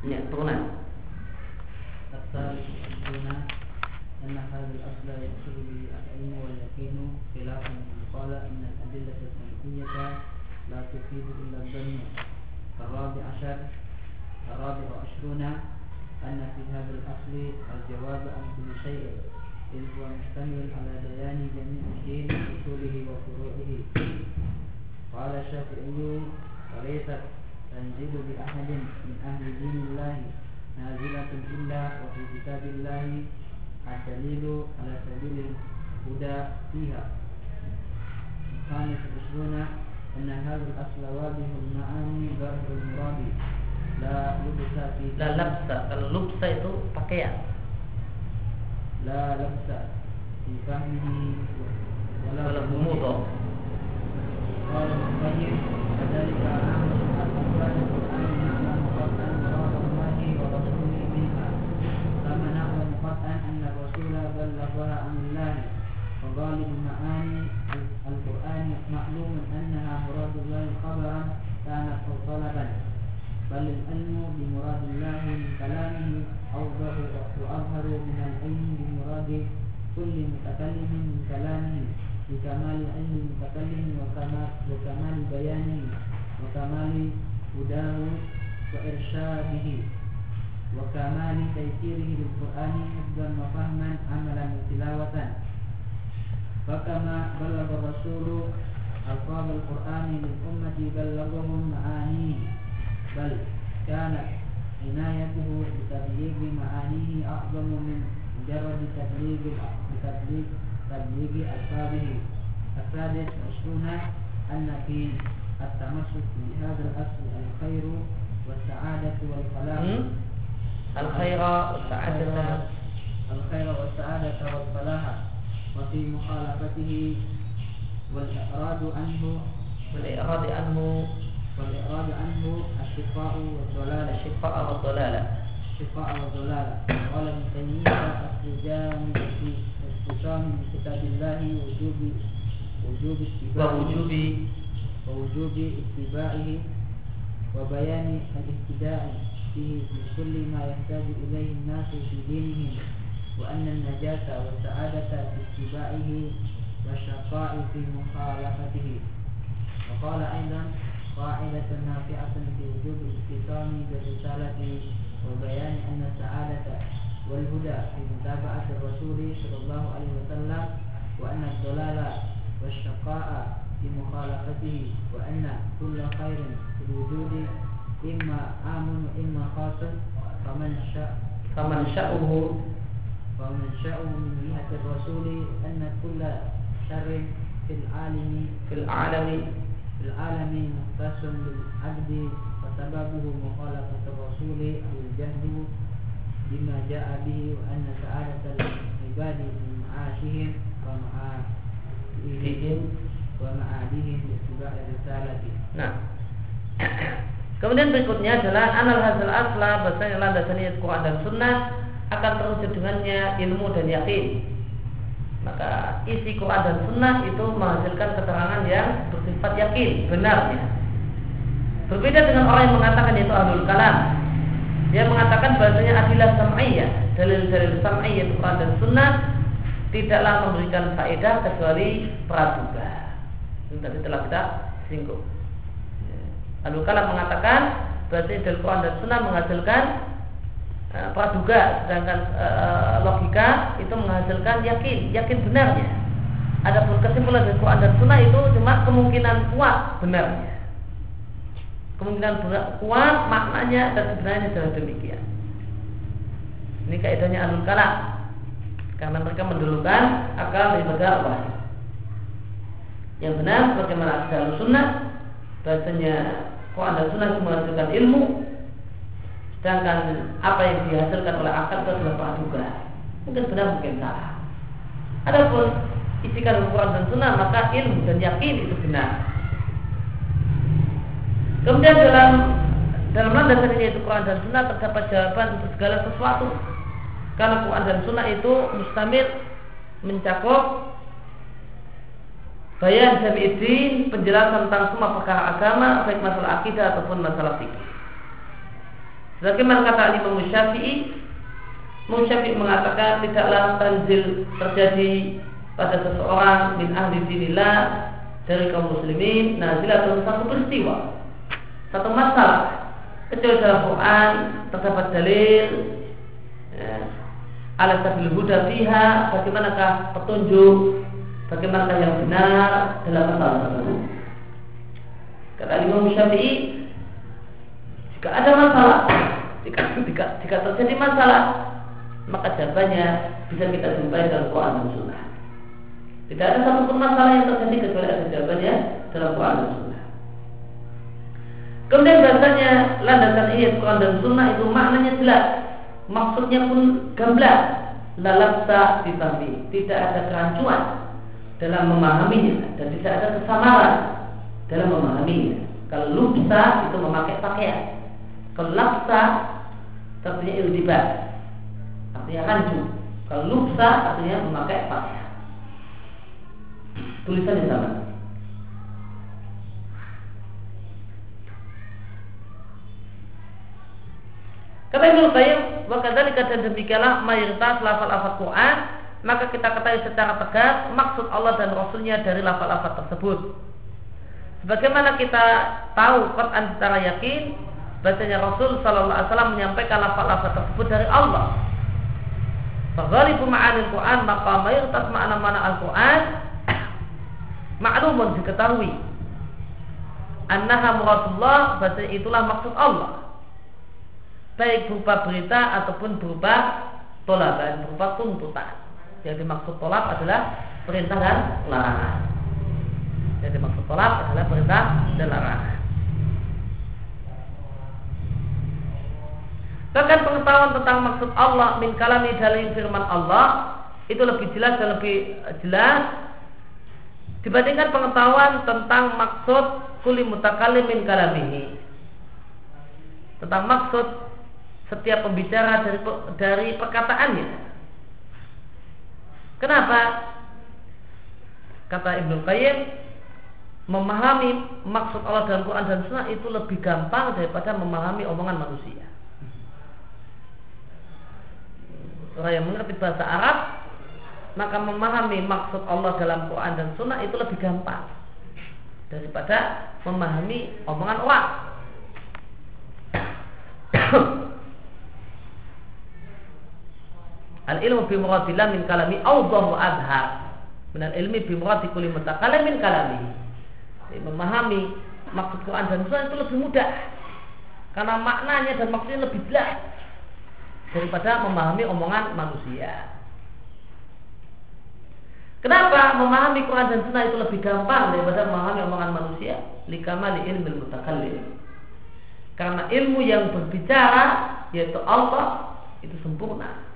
Ya, turunan. أن هذا الأصل يحصل به العلم واليقين خلافا من قال إن الأدلة السمعية لا تفيد إلا الظن الرابع عشر الرابع عشرون أن في هذا الأصل الجواب عن كل شيء إذ هو مشتمل على بيان جميع الدين أصوله وفروعه. قال الشافعي وليست تنزل بأحد من أهل دين الله نازلة إلا وفي كتاب الله الدليل على سبيل الهدى فيها. الخامس عشرون أن هذا الأصل واضح المعاني ظاهر المراد. La lubsa fi La labsa. Kalau lubsa itu pakaian. La labsa fi fahmihi wala humudo. Qala Mubayyid Kadalika al-Qur'an al-Qur'an Allah wa minha Kama na'lam muqat'an Anna Rasulah ballaghaha amillah Wa ghalib ma'ani Al-Qur'an Ma'lumun annaha muradullah Khabaran Kanat talaban بل العلم بمراد الله من كلامه أوضح وأظهر من العلم بمراد كل متكلم من كلامه بكمال علم المتكلم وكمال, بيانه وكمال هداه وإرشاده وكمال تيسيره للقرآن حفظا وفهما عملا وتلاوة فكما بلغ الرسول ألفاظ القرآن للأمة بلغهم معانيه بل كانت عنايته بتبليغ معانيه أعظم من مجرد تبليغ بتبليغ تبليغ ألفاظه. السادس عشرون أن في التمسك بهذا الأصل الخير والسعادة والفلاح wa sa'adata الخير والسعادة والفلاح. وفي مخالفته والإعراض عنه. i'rad anhu والإعراض عنه الشفاء والضلال الشفاء wa dhalala. الشفاء والضلال قال ابن تيمية في السجان من كتاب الله وجوب وجوب اتباعه wujubi ووجوب اتباعه وبيان الاهتداء فيه من كل ما يحتاج إليه الناس في دينهم وأن النجاة والسعادة في اتباعه والشقاء في مخالفته وقال أيضا قاعدة نافعة في وجوب الاتصام بالرسالة وبيان أن السعادة والهدى في متابعة الرسول صلى الله عليه وسلم وأن الضلال والشقاء في مخالفته وأن كل خير في الوجود إما آمن وإما خاص. فمن شاء faman sya'uhu ومن شاء من جهة الرسول أن كل شر في العالم fil alami في العالم مختص بالعبد وسببه مخالفة الرسول أو الجهل بما جاء به وأن سعادة العباد من معاشهم ومعادهم bihim ومعادهم باتباع الرسالة Nah. Kemudian berikutnya adalah anal hasil asla bahasanya landasan ayat Quran dan Sunnah akan terwujud dengannya ilmu dan yakin. Maka isi Quran dan Sunnah itu menghasilkan keterangan yang bersifat yakin, benarnya. Berbeda dengan orang yang mengatakan itu ahlul kalam. Dia mengatakan bahasanya adilah sam'iyah, dalil-dalil sam'iyah itu Quran dan Sunnah tidaklah memberikan faedah kecuali praduga. Tadi telah kita singgung. Lalu kalam mengatakan bahasanya dalil Quran dan Sunnah menghasilkan uh, praduga, sedangkan uh, logika itu menghasilkan yakin, yakin benarnya. Adapun kesimpulan dari Quran dan Sunnah itu cuma kemungkinan kuat benarnya. Kemungkinan kuat maknanya dan sebenarnya adalah demikian. Ini kaidahnya alul kalam karena mereka mendulukan akal daripada wahyu. Yang benar bagaimana akidah sunnah? Bahasanya Quran dan Sunnah menghasilkan ilmu? Sedangkan apa yang dihasilkan oleh akal itu adalah praduga mungkin benar mungkin salah. Adapun isikan Quran dan Sunnah maka ilmu dan yakin itu benar kemudian dalam dalam landasan yaitu Quran dan Sunnah terdapat jawaban untuk segala sesuatu karena Quran dan Sunnah itu mustamil mencakup bayan jami'idin penjelasan tentang semua perkara agama baik masalah akidah ataupun masalah fikih. Sebagaimana kata Imam Syafi'i, Imam Syafi'i mengatakan tidaklah tanzil terjadi pada seseorang min ahli dinillah dari kaum muslimin nazilah satu peristiwa satu masalah kecuali dalam Quran terdapat dalil ya, ala sabil huda fiha bagaimanakah petunjuk bagaimanakah yang benar dalam masalah tersebut. Kata Imam Syafi'i, jika ada masalah, jika, jika, jika terjadi masalah, maka jawabannya bisa kita jumpai dalam Quran dan Sunnah. Tidak ada satupun masalah yang terjadi kecuali ada jawabannya dalam Quran dan Sunnah. Kemudian bahasanya landasan ayat Quran dan Sunnah itu maknanya jelas, maksudnya pun gamblang, lalapsa difahami, tidak ada kerancuan dalam memahaminya dan tidak ada kesamaran dalam memahaminya. Kalau lupsa itu memakai pakaian. Kalau lapsa artinya iltibat. Artinya rancu. Kalau lupsa artinya memakai pakaian. Tulisannya sama. Kata Ibnu Qayyim, wa kadzalika dan demikianlah mayoritas lafal-lafal Quran maka kita ketahui secara tegas maksud Allah dan Rasulnya dari lafal-lafal tersebut. Sebagaimana kita tahu Quran secara yakin, bahasanya Rasul Sallallahu Alaihi Wasallam menyampaikan lafal-lafal tersebut dari Allah. Faghalibu ma'anil Quran maka mayoritas makna-makna Al-Quran maklumun diketahui. Annaha muradullah bahasanya itulah maksud Allah. Baik berupa berita ataupun berupa tolaban, berupa tuntutan. Yang dimaksud tolak adalah perintah dan larangan. Yang dimaksud tolak adalah perintah dan larangan. Bahkan pengetahuan tentang maksud Allah min kalami dalam firman Allah itu lebih jelas dan lebih jelas dibandingkan pengetahuan tentang maksud kuli mutakalim min kalamihi tentang maksud setiap pembicara dari dari perkataannya. Kenapa? Kata Ibnu Qayyim memahami maksud Allah dalam Quran dan Sunnah itu lebih gampang daripada memahami omongan manusia. Orang yang mengerti bahasa Arab maka memahami maksud Allah dalam Quran dan Sunnah itu lebih gampang daripada memahami omongan orang. Al ilmu bi muradillah min kalami awdah wa adhar. Min al ilmi bi muradi kulli mutakalim min kalami. Jadi, memahami maksud Quran dan Sunnah itu lebih mudah karena maknanya dan maksudnya lebih jelas daripada memahami omongan manusia. Kenapa memahami Quran dan Sunnah itu lebih gampang daripada memahami omongan manusia? Likamali ilmu mutakallim. Karena ilmu yang berbicara yaitu Allah itu sempurna.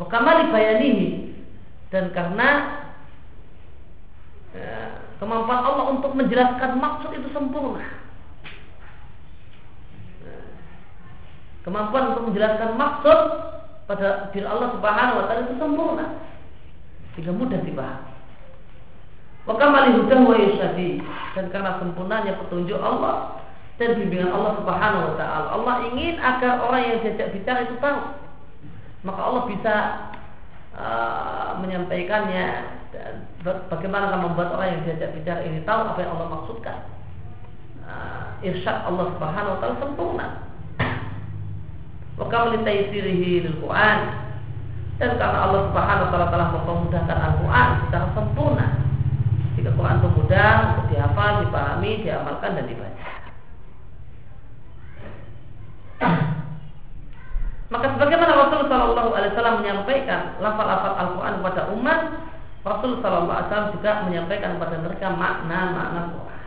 Wakamali bayanihi dan karena ya, kemampuan Allah untuk menjelaskan maksud itu sempurna. Ya, kemampuan untuk menjelaskan maksud pada diri Allah Subhanahu wa taala itu sempurna sehingga mudah dipahami. Wa kamali hudah wa yashadi dan karena sempurnanya petunjuk Allah dan bimbingan Allah Subhanahu wa taala. Allah ingin agar orang yang diajak bicara itu tahu. Maka Allah bisa uh, menyampaikannya dan bagaimana membuat orang yang diajak bicara ini tahu apa yang Allah maksudkan. Uh, irsyad Allah Subhanahu wa taala sempurna. Wa kamali taysirihi lil Quran dan karena Allah Subhanahu wa taala telah mempermudahkan Al-Qur'an secara sempurna. Jika Quran itu mudah dihafal, dipahami, diamalkan dan dibaca. Maka sebagaimana Rasul Shallallahu Alaihi Wasallam menyampaikan lafal-lafal Al-Quran kepada umat, Rasul Shallallahu Alaihi Wasallam juga menyampaikan kepada mereka makna-makna Quran.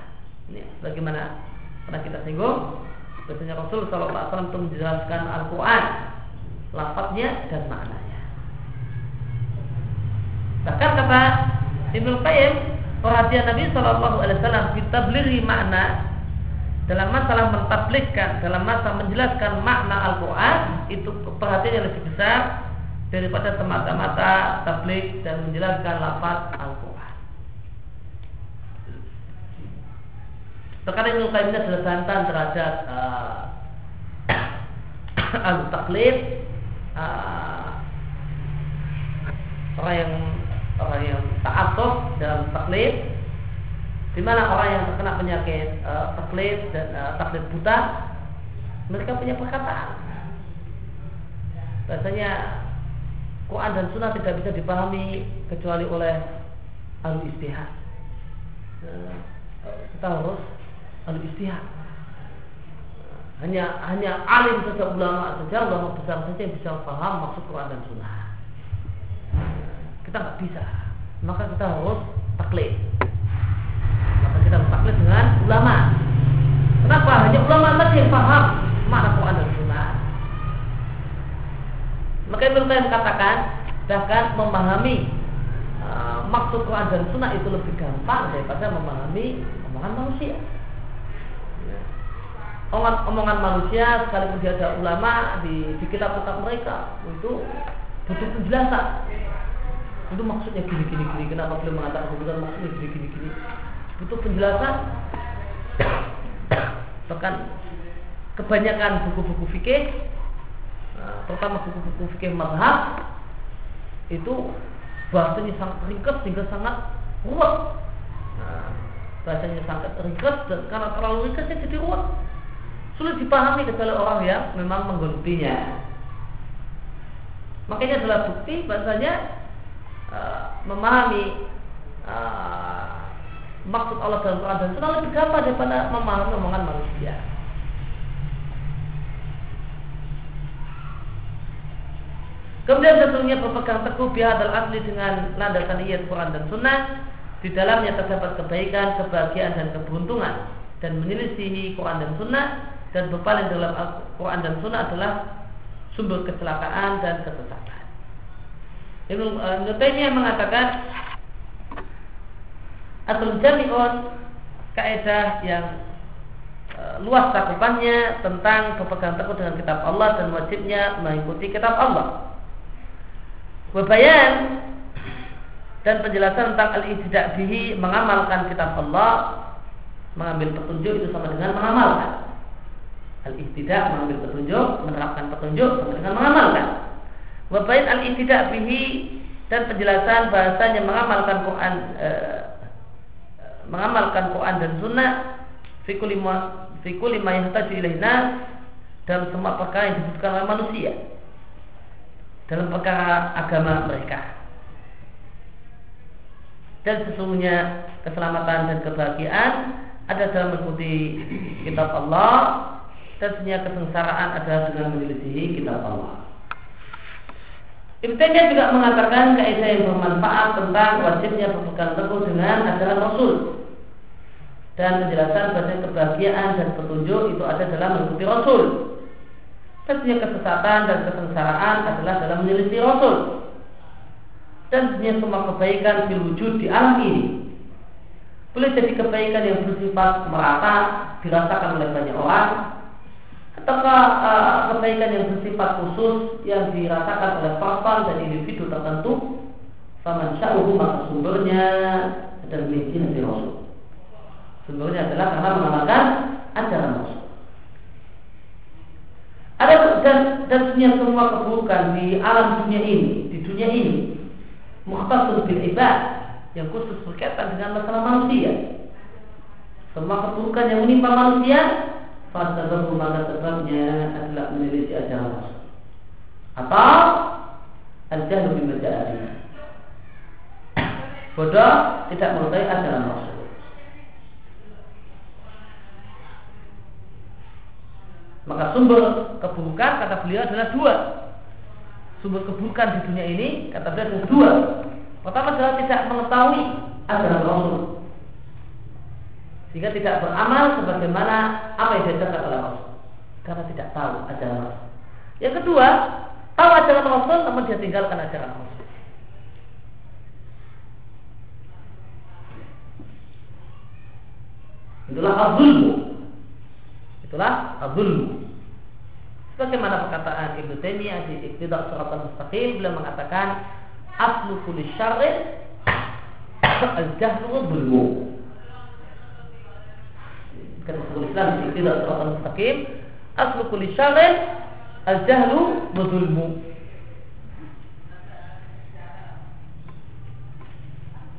Ini bagaimana pernah kita singgung. Biasanya Rasul Shallallahu Alaihi Wasallam itu menjelaskan Al-Quran, lafadznya dan maknanya. Bahkan kata Ibnu Qayyim, perhatian Nabi Shallallahu Alaihi Wasallam kita beli makna dalam masalah mentablikkan, dalam masalah menjelaskan makna Al-Quran itu perhatian yang lebih besar daripada semata-mata tablik dan menjelaskan lafaz Al-Quran. Perkara Ibnu ini adalah bantahan terhadap uh, al-taklid uh, orang yang orang yang taatuf dalam taklid di mana orang yang terkena penyakit uh, taklid dan uh, taklid buta mereka punya perkataan. Biasanya Quran dan Sunnah tidak bisa dipahami kecuali oleh ahli istihad. Uh, kita harus ahli istihad. Hanya hanya alim saja ulama saja ulama besar saja yang bisa paham maksud Quran dan Sunnah. Kita nggak bisa. Maka kita harus taklid maka kita taklid dengan ulama. Kenapa? Hanya ulama saja yang paham makna Quran dan Sunnah. Maka Ibnu Qayyim katakan bahkan memahami uh, maksud Quran dan Sunnah itu lebih gampang daripada memahami omongan manusia. Omongan, omongan manusia sekalipun dia ada ulama di, di kitab-kitab mereka itu butuh penjelasan. Itu maksudnya gini gini gini. Kenapa beliau mengatakan bukan maksudnya gini gini gini butuh penjelasan? Bahkan kebanyakan buku-buku fikih nah, terutama buku-buku fikih mazhab itu bahasanya sangat ringkas sehingga sangat ruwet. Nah, bahasanya sangat ringkas dan karena terlalu ringkasnya jadi ruwet. Sulit dipahami kecuali orang yang memang menggelutinya makanya adalah bukti bahasanya uh, memahami uh, maksud Allah dalam Quran dan Sunnah lebih gampang daripada memahami omongan manusia. Kemudian tentunya berpegang teguh bihadal asli dengan landasan ayat Quran dan Sunnah di dalamnya terdapat kebaikan, kebahagiaan dan keberuntungan dan menyelisihi Quran dan Sunnah dan berpaling dalam Quran dan Sunnah adalah sumber kecelakaan dan kesesatan. Ibnu uh, Taimiyah mengatakan atau jami'un kaidah yang uh, luas cakupannya tentang berpegang teguh dengan kitab Allah dan wajibnya mengikuti kitab Allah. Wabayan dan penjelasan tentang al-ijtida bihi mengamalkan kitab Allah mengambil petunjuk itu sama dengan mengamalkan al-ijtida mengambil petunjuk menerapkan petunjuk sama dengan mengamalkan wabayan al-ijtida bihi dan penjelasan bahasanya mengamalkan Quran eh, mengamalkan Quran dan Sunnah fikuli fikuli ma yahtaju dalam semua perkara yang dibutuhkan oleh manusia dalam perkara agama mereka dan sesungguhnya keselamatan dan kebahagiaan ada dalam mengikuti kitab Allah dan sesungguhnya kesengsaraan adalah dengan menyelidiki kitab Allah. Ibn juga mengatakan kaidah yang bermanfaat tentang wajibnya berpegang teguh dengan ajaran Rasul. Dan penjelasan bahasa kebahagiaan dan petunjuk itu ada dalam mengikuti Rasul. Sesungguhnya kesesatan dan kesengsaraan adalah dalam menyelidiki Rasul. Dan sebenarnya semua kebaikan di wujud di alam ini. Boleh jadi kebaikan yang bersifat merata dirasakan oleh banyak orang ataukah uh, kebaikan yang bersifat khusus yang dirasakan oleh person dan individu tertentu? Faman sya'uhu maka sumbernya adalah milik Nabi Rasul. Sumbernya adalah karena mengamalkan ajaran Rasul. Ada dan dan semua keburukan di alam dunia ini di dunia ini mukhtasun bil ibad yang khusus berkaitan dengan masalah manusia. Semua keburukan yang menimpa manusia, fasabahu maka sebabnya adalah meneliti ajaran. Atau al-jahlu bima Bodoh tidak mengetahui ajaran Rasul. Maka sumber keburukan kata beliau adalah dua sumber keburukan di dunia ini kata beliau ada dua. Pertama adalah tidak mengetahui ajaran Rasul sehingga tidak beramal sebagaimana apa yang diajarkan oleh Rasul karena tidak tahu ajaran Rasul. Yang kedua, tahu ajaran Rasul namun dia tinggalkan ajaran Rasul. Itulah azulmu. Itulah azulmu. Bagaimana perkataan Ibnu Taimiyah di Iqtidak Surat Al-Mustaqim beliau mengatakan aslu kulli syarrin al-jahlu Kata Syaikhul Islam di Iqtidak Surat Al-Mustaqim aslu kulli syarrin al-jahlu wa dhulmu.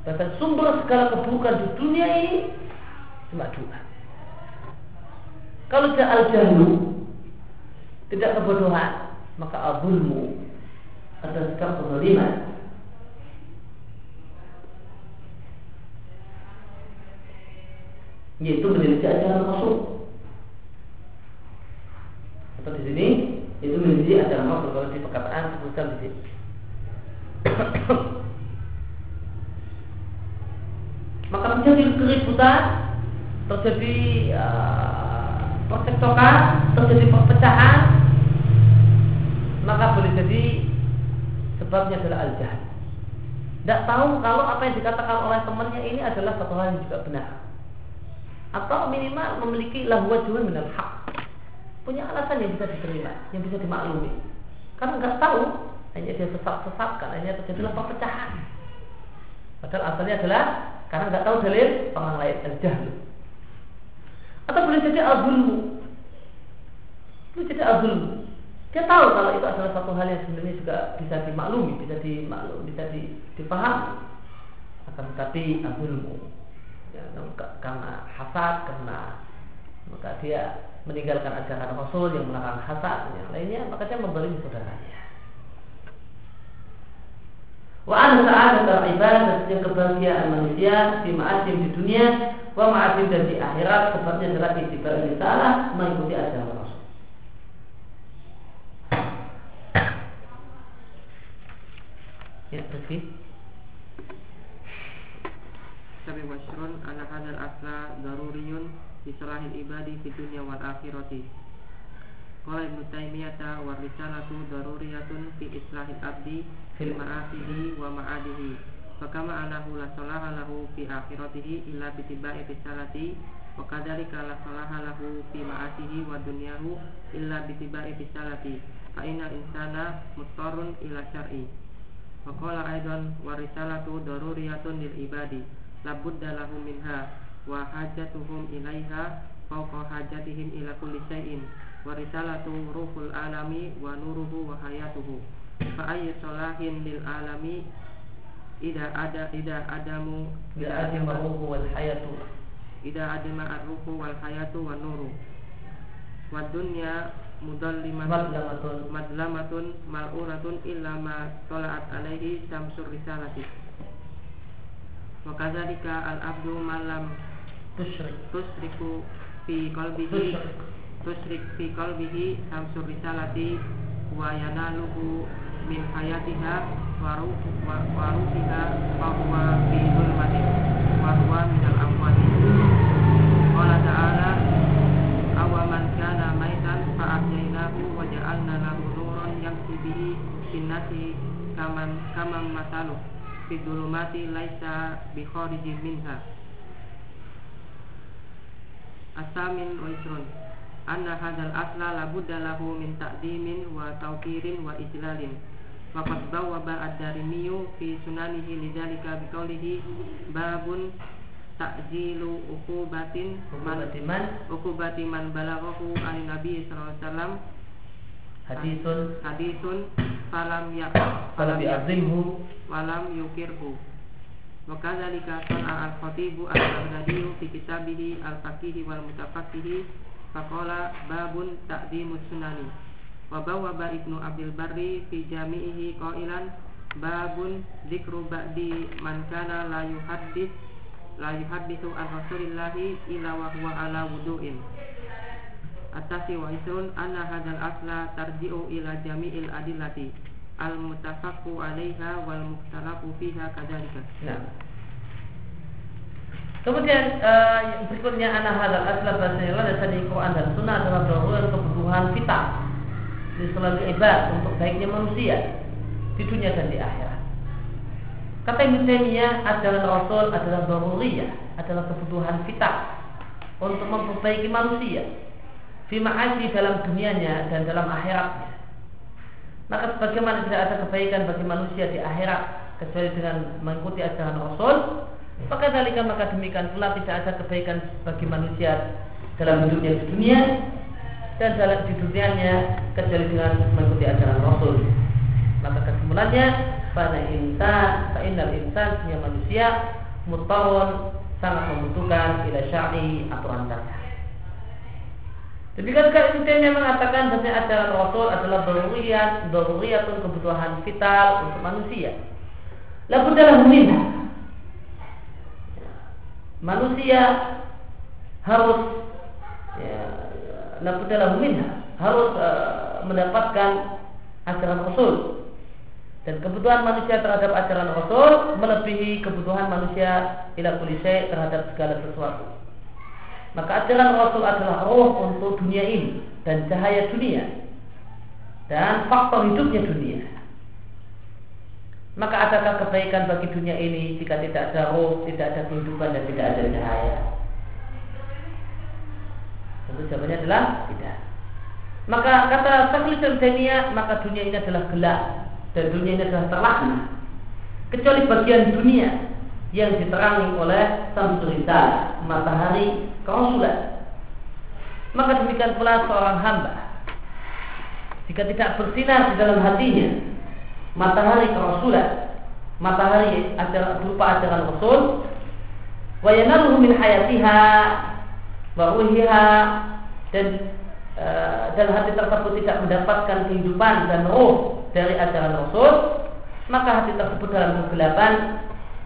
Bahkan sumber segala keburukan di dunia ini cuma dua. Kalau dia al-jahlu tidak kebodohan maka abulmu atau sikap kezaliman yaitu menjadi ajaran masuk atau di sini itu menjadi ajaran masuk kalau di perkataan sebutkan di sini maka menjadi keributan terjadi uh, percekcokan terjadi perpecahan maka boleh jadi sebabnya adalah al-jahal. Tidak tahu kalau apa yang dikatakan oleh temannya ini adalah satu hal yang juga benar. Atau minimal memiliki lahwa juga minal hak. Punya alasan yang bisa diterima, yang bisa dimaklumi. Karena nggak tahu, hanya dia sesat-sesatkan, hanya terjadilah perpecahan. Padahal asalnya adalah karena nggak tahu dalil orang lain al-jahlu. Atau boleh jadi al-zulmu. Boleh jadi al-zulmu dia tahu kalau itu adalah satu hal yang sebenarnya juga bisa dimaklumi, bisa dimaklum, bisa dipahami. Akan tetapi ilmu ya, karena hasad, karena maka dia meninggalkan ajaran Rasul yang melarang hasad yang lainnya, maka dia memberi saudaranya. Wa an sa'adat ibadah dan kebahagiaan manusia di ma'asim di dunia wa ma'asim dan di akhirat sebabnya adalah itibar salah mengikuti ajaran Ya, Rizky. Tapi wasyrun anna hadzal asla daruriyun fi ibadi fi dunya wal akhirati. Qala Ibnu Taimiyah wa risalatu daruriyatun fi islahil abdi fil ma'asihi wa ma'adihi. Fakama anahu la salaha lahu fi akhiratihi illa bitiba'i risalati wa kadzalika la salaha lahu fi ma'asihi wa dunyahu illa bitiba'i risalati. Fa insana muttarun ila syar'i. Wa qala aidan wa risalatu daruriyatun lil ibadi la budda lahum minha wa hajatuhum ilaiha fawqa hajatihim ila kulli syai'in wa risalatu ruhul alami wa nuruhu wa hayatuhu. Fa ayyu salahin lil alami ida ada ida adamu Ida adima ruhu wal hayatu. Ida adama ar-ruhu wal hayatu wa nuru. Wa dunya mudallimatun Madlamatun. madlamatun mal'unatun illa ma tola'at alaihi samsur risalati wa kadzalika al-abdu malam Tusyrik. Tusriku fi qalbihi Tusyrik. Fi qalbihi samsur risalati wa yanaluhu min hayatiha wa ruh- wa ruhiha fa huwa fi zulmati wa huwa min al amwati qala ta'ala awaman kana maitan fa ahyaynahu wa ja'alna lahu nuran yamshi bihi sinnati kaman kaman masalu fi dhulumati laisa bi kharijin minha. Asamin wa isrun. Anna hadal asla labudda lahu min ta'dimin wa tawkirin wa ijlalin. Waqad bawwaba ad-darimiyu fi sunanihi lidhalika biqaulihi babun ta'jilu uqubatin man uqubati man balaghahu an nabi sallallahu alaihi wasallam Hadisun. Hadisun falam ya Falam ya'zimhu walam yukirhu. Wa kadzalika sana'a al-khatibu al-baghdadi fi kitabihi al-faqih wal mutafaqih faqala babun ta'dimus sunani. Wa bawwaba ibnu abil barri fi jami'ihi qailan babun dzikru ba'di man kana la yuhaddits la yuhadditsu an rasulillahi illa wa huwa ala wudu'in Atasi wa isrun anna hadzal asla tarji'u ila jami'il adillati al mutafaqu 'alaiha wal mukhtalafu fiha kadzalika. Nah Kemudian yang berikutnya anak hadal asla bahasa yang dasar Quran dan Sunnah adalah bahwa kebutuhan vital di selalu ibad untuk baiknya manusia di dunia dan di akhirat. Kata Ibnu Taimiyah adalah Rasul adalah daruriyah, adalah kebutuhan vital untuk memperbaiki manusia fi ma'asi dalam dunianya dan dalam akhiratnya. Maka sebagaimana tidak ada kebaikan bagi manusia di akhirat kecuali dengan mengikuti ajaran Rasul, maka dalika maka demikian pula tidak ada kebaikan bagi manusia dalam hidupnya di dunia dan dalam di dunianya kecuali dengan mengikuti ajaran Rasul. Maka kesimpulannya pada insan, innal insan punya manusia mutawon sangat membutuhkan ila syar'i aturan syariat. Demikian juga Ibnu Taimiyah mengatakan bahwa ajaran Rasul adalah daruriyat, daruriyatun kebutuhan vital untuk manusia. Lalu dalam minha manusia harus ya, lalu dalam minha harus uh, mendapatkan ajaran Rasul dan kebutuhan manusia terhadap ajaran Rasul melebihi kebutuhan manusia ila terhadap segala sesuatu. Maka ajaran Rasul adalah roh untuk dunia ini dan cahaya dunia dan faktor hidupnya dunia. Maka adakah kebaikan bagi dunia ini jika tidak ada roh, tidak ada kehidupan dan tidak ada cahaya? Tentu jawabannya adalah tidak. Maka kata Syekhul Islam maka dunia ini adalah gelap dan dunia ini adalah terlaknat. Kecuali bagian dunia yang diterangi oleh Samsurita, matahari kerasulan. Maka demikian pula seorang hamba jika tidak bersinar di dalam hatinya matahari kerasulan, matahari ajaran berupa ajaran Rasul, wa yanaluhu min hayatiha wa ruhiha dan e, dan hati tersebut tidak mendapatkan kehidupan dan roh dari ajaran Rasul, maka hati tersebut dalam kegelapan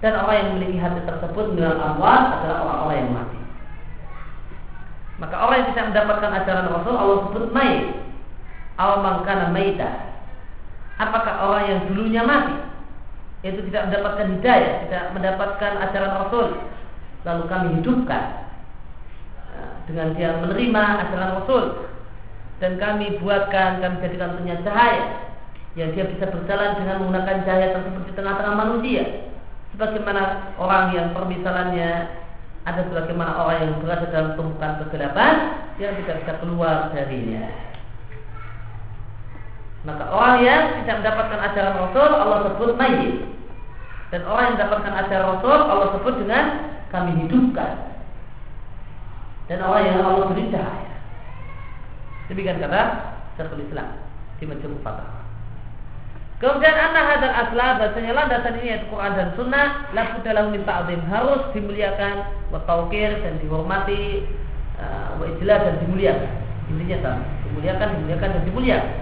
dan orang yang memiliki hati tersebut dalam amwal adalah orang-orang yang mati. Maka orang yang tidak mendapatkan ajaran Rasul Allah sebut mayit. Aw mangkana maita. Apakah orang yang dulunya mati itu tidak mendapatkan hidayah, tidak mendapatkan ajaran Rasul, lalu kami hidupkan dengan dia menerima ajaran Rasul, dan kami buatkan kami jadikan untuknya cahaya yang dia bisa berjalan dengan menggunakan cahaya tersebut di tengah-tengah manusia sebagaimana orang yang permisalannya ada sebagaimana orang yang berada dalam tumpukan kegelapan yang tidak bisa keluar darinya. Maka orang yang tidak mendapatkan ajaran Rasul Allah sebut mayit dan orang yang mendapatkan ajaran Rasul Allah sebut dengan kami hidupkan. Dan orang yang Allah beri cahaya. Demikian kata Syekhul Islam di Majmu' Fatah Kemudian anak hadal asla bahasanya landasan ini yaitu Quran dan Sunnah la dalam minta ta'zim harus dimuliakan wa dan dihormati uh, dan dimuliakan. Intinya sama, dimuliakan, dimuliakan dan dimuliakan.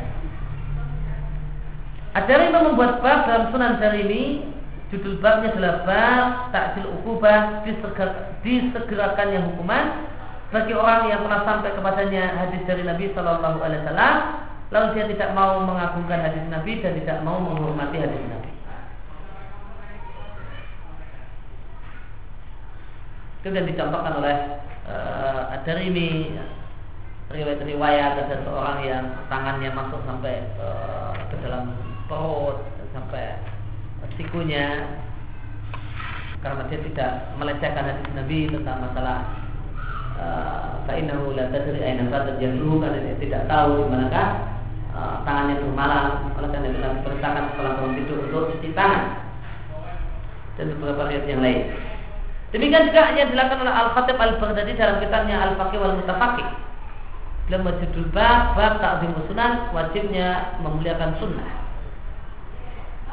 Ada yang membuat bab dalam Sunan ini judul babnya adalah bab takjil ukubah disegar, disegerakannya hukuman bagi orang yang pernah sampai kepadanya hadis dari Nabi Shallallahu Alaihi Wasallam lalu dia tidak mau mengagungkan hadis Nabi dan tidak mau menghormati hadis Nabi. Itu yang dicontohkan oleh uh, ini riwayat-riwayat ada seorang yang tangannya masuk sampai uh, ke dalam perut sampai sikunya. Karena dia tidak melecehkan hadis Nabi tentang masalah Fa'inahu la tadri aina batat karena dia tidak tahu di manakah Eh, tangannya bermalam oleh karena itu Nabi perintahkan setelah bangun tidur untuk cuci tangan dan beberapa riwayat yang lain. Demikian juga yang dilakukan oleh Al-Khatib Al-Baghdadi dalam kitabnya Al-Faqih wal Mutafaqih. Dalam majidul bab, bab ta'zim sunan, wajibnya memuliakan sunnah.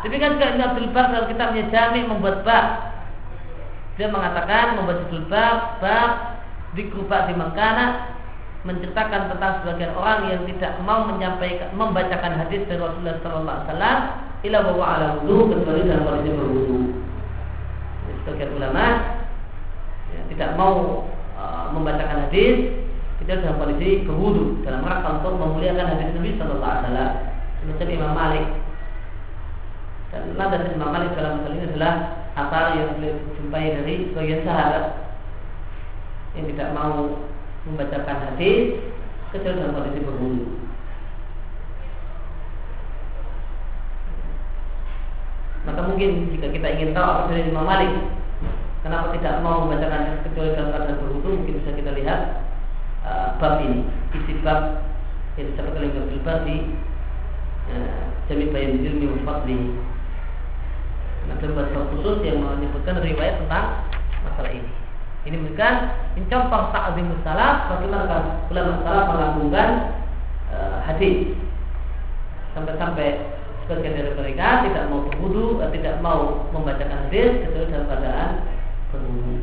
Demikian juga Ibn Abdul Bar dalam kitabnya Jami membuat bab. Dia mengatakan membuat judul bab, bab dikubah di mengkana menceritakan tentang sebagian orang yang tidak mau menyampaikan membacakan hadis dari Rasulullah Sallallahu Alaihi Wasallam ila bahwa ala wudu kecuali dalam kondisi berwudu. Sebagian ulama ya, tidak mau uh, membacakan hadis kita dalam kondisi berwudu dalam rangka untuk memuliakan hadis Nabi Sallallahu Alaihi Wasallam. Semacam Imam Malik dan landasan Imam Malik dalam hal ini adalah asal yang beliau jumpai dari sebagian sahabat yang tidak mau membacakan hadis kecuali dalam kondisi berwudu. Maka mungkin jika kita ingin tahu apa dari Imam Malik, kenapa tidak mau membacakan hadis kecuali dalam keadaan berwudu, mungkin bisa kita lihat uh, bab ini, isi bab yang disebut oleh Ibnu di uh, Jami Bayan Ilmi Fadli. Ada bab khusus yang menyebutkan riwayat tentang masalah ini. Ini bukan mencontoh ta'zimus salaf bagaimana ulama salaf melakukan e, hadis. Sampai-sampai sebagian dari mereka tidak mau berwudu, eh, tidak mau membacakan hadis kecuali dalam keadaan berwudu.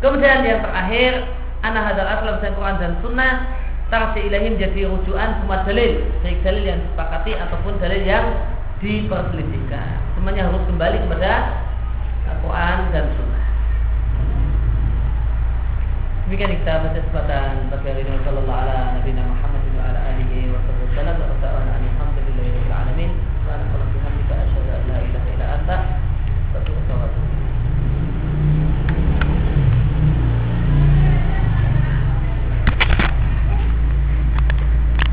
Kemudian yang terakhir, anak hadal aslam dan Quran dan Sunnah tarsi ilahi menjadi rujukan semua dalil, baik dalil yang disepakati ataupun dalil yang diperselisihkan. Semuanya harus kembali kepada Al-Quran dan Sunnah. Demikian kita baca kesempatan bagi hari ini. Sallallahu ala Nabi Muhammad wa ala alihi wa sallam. Wa rabbil alamin. Wa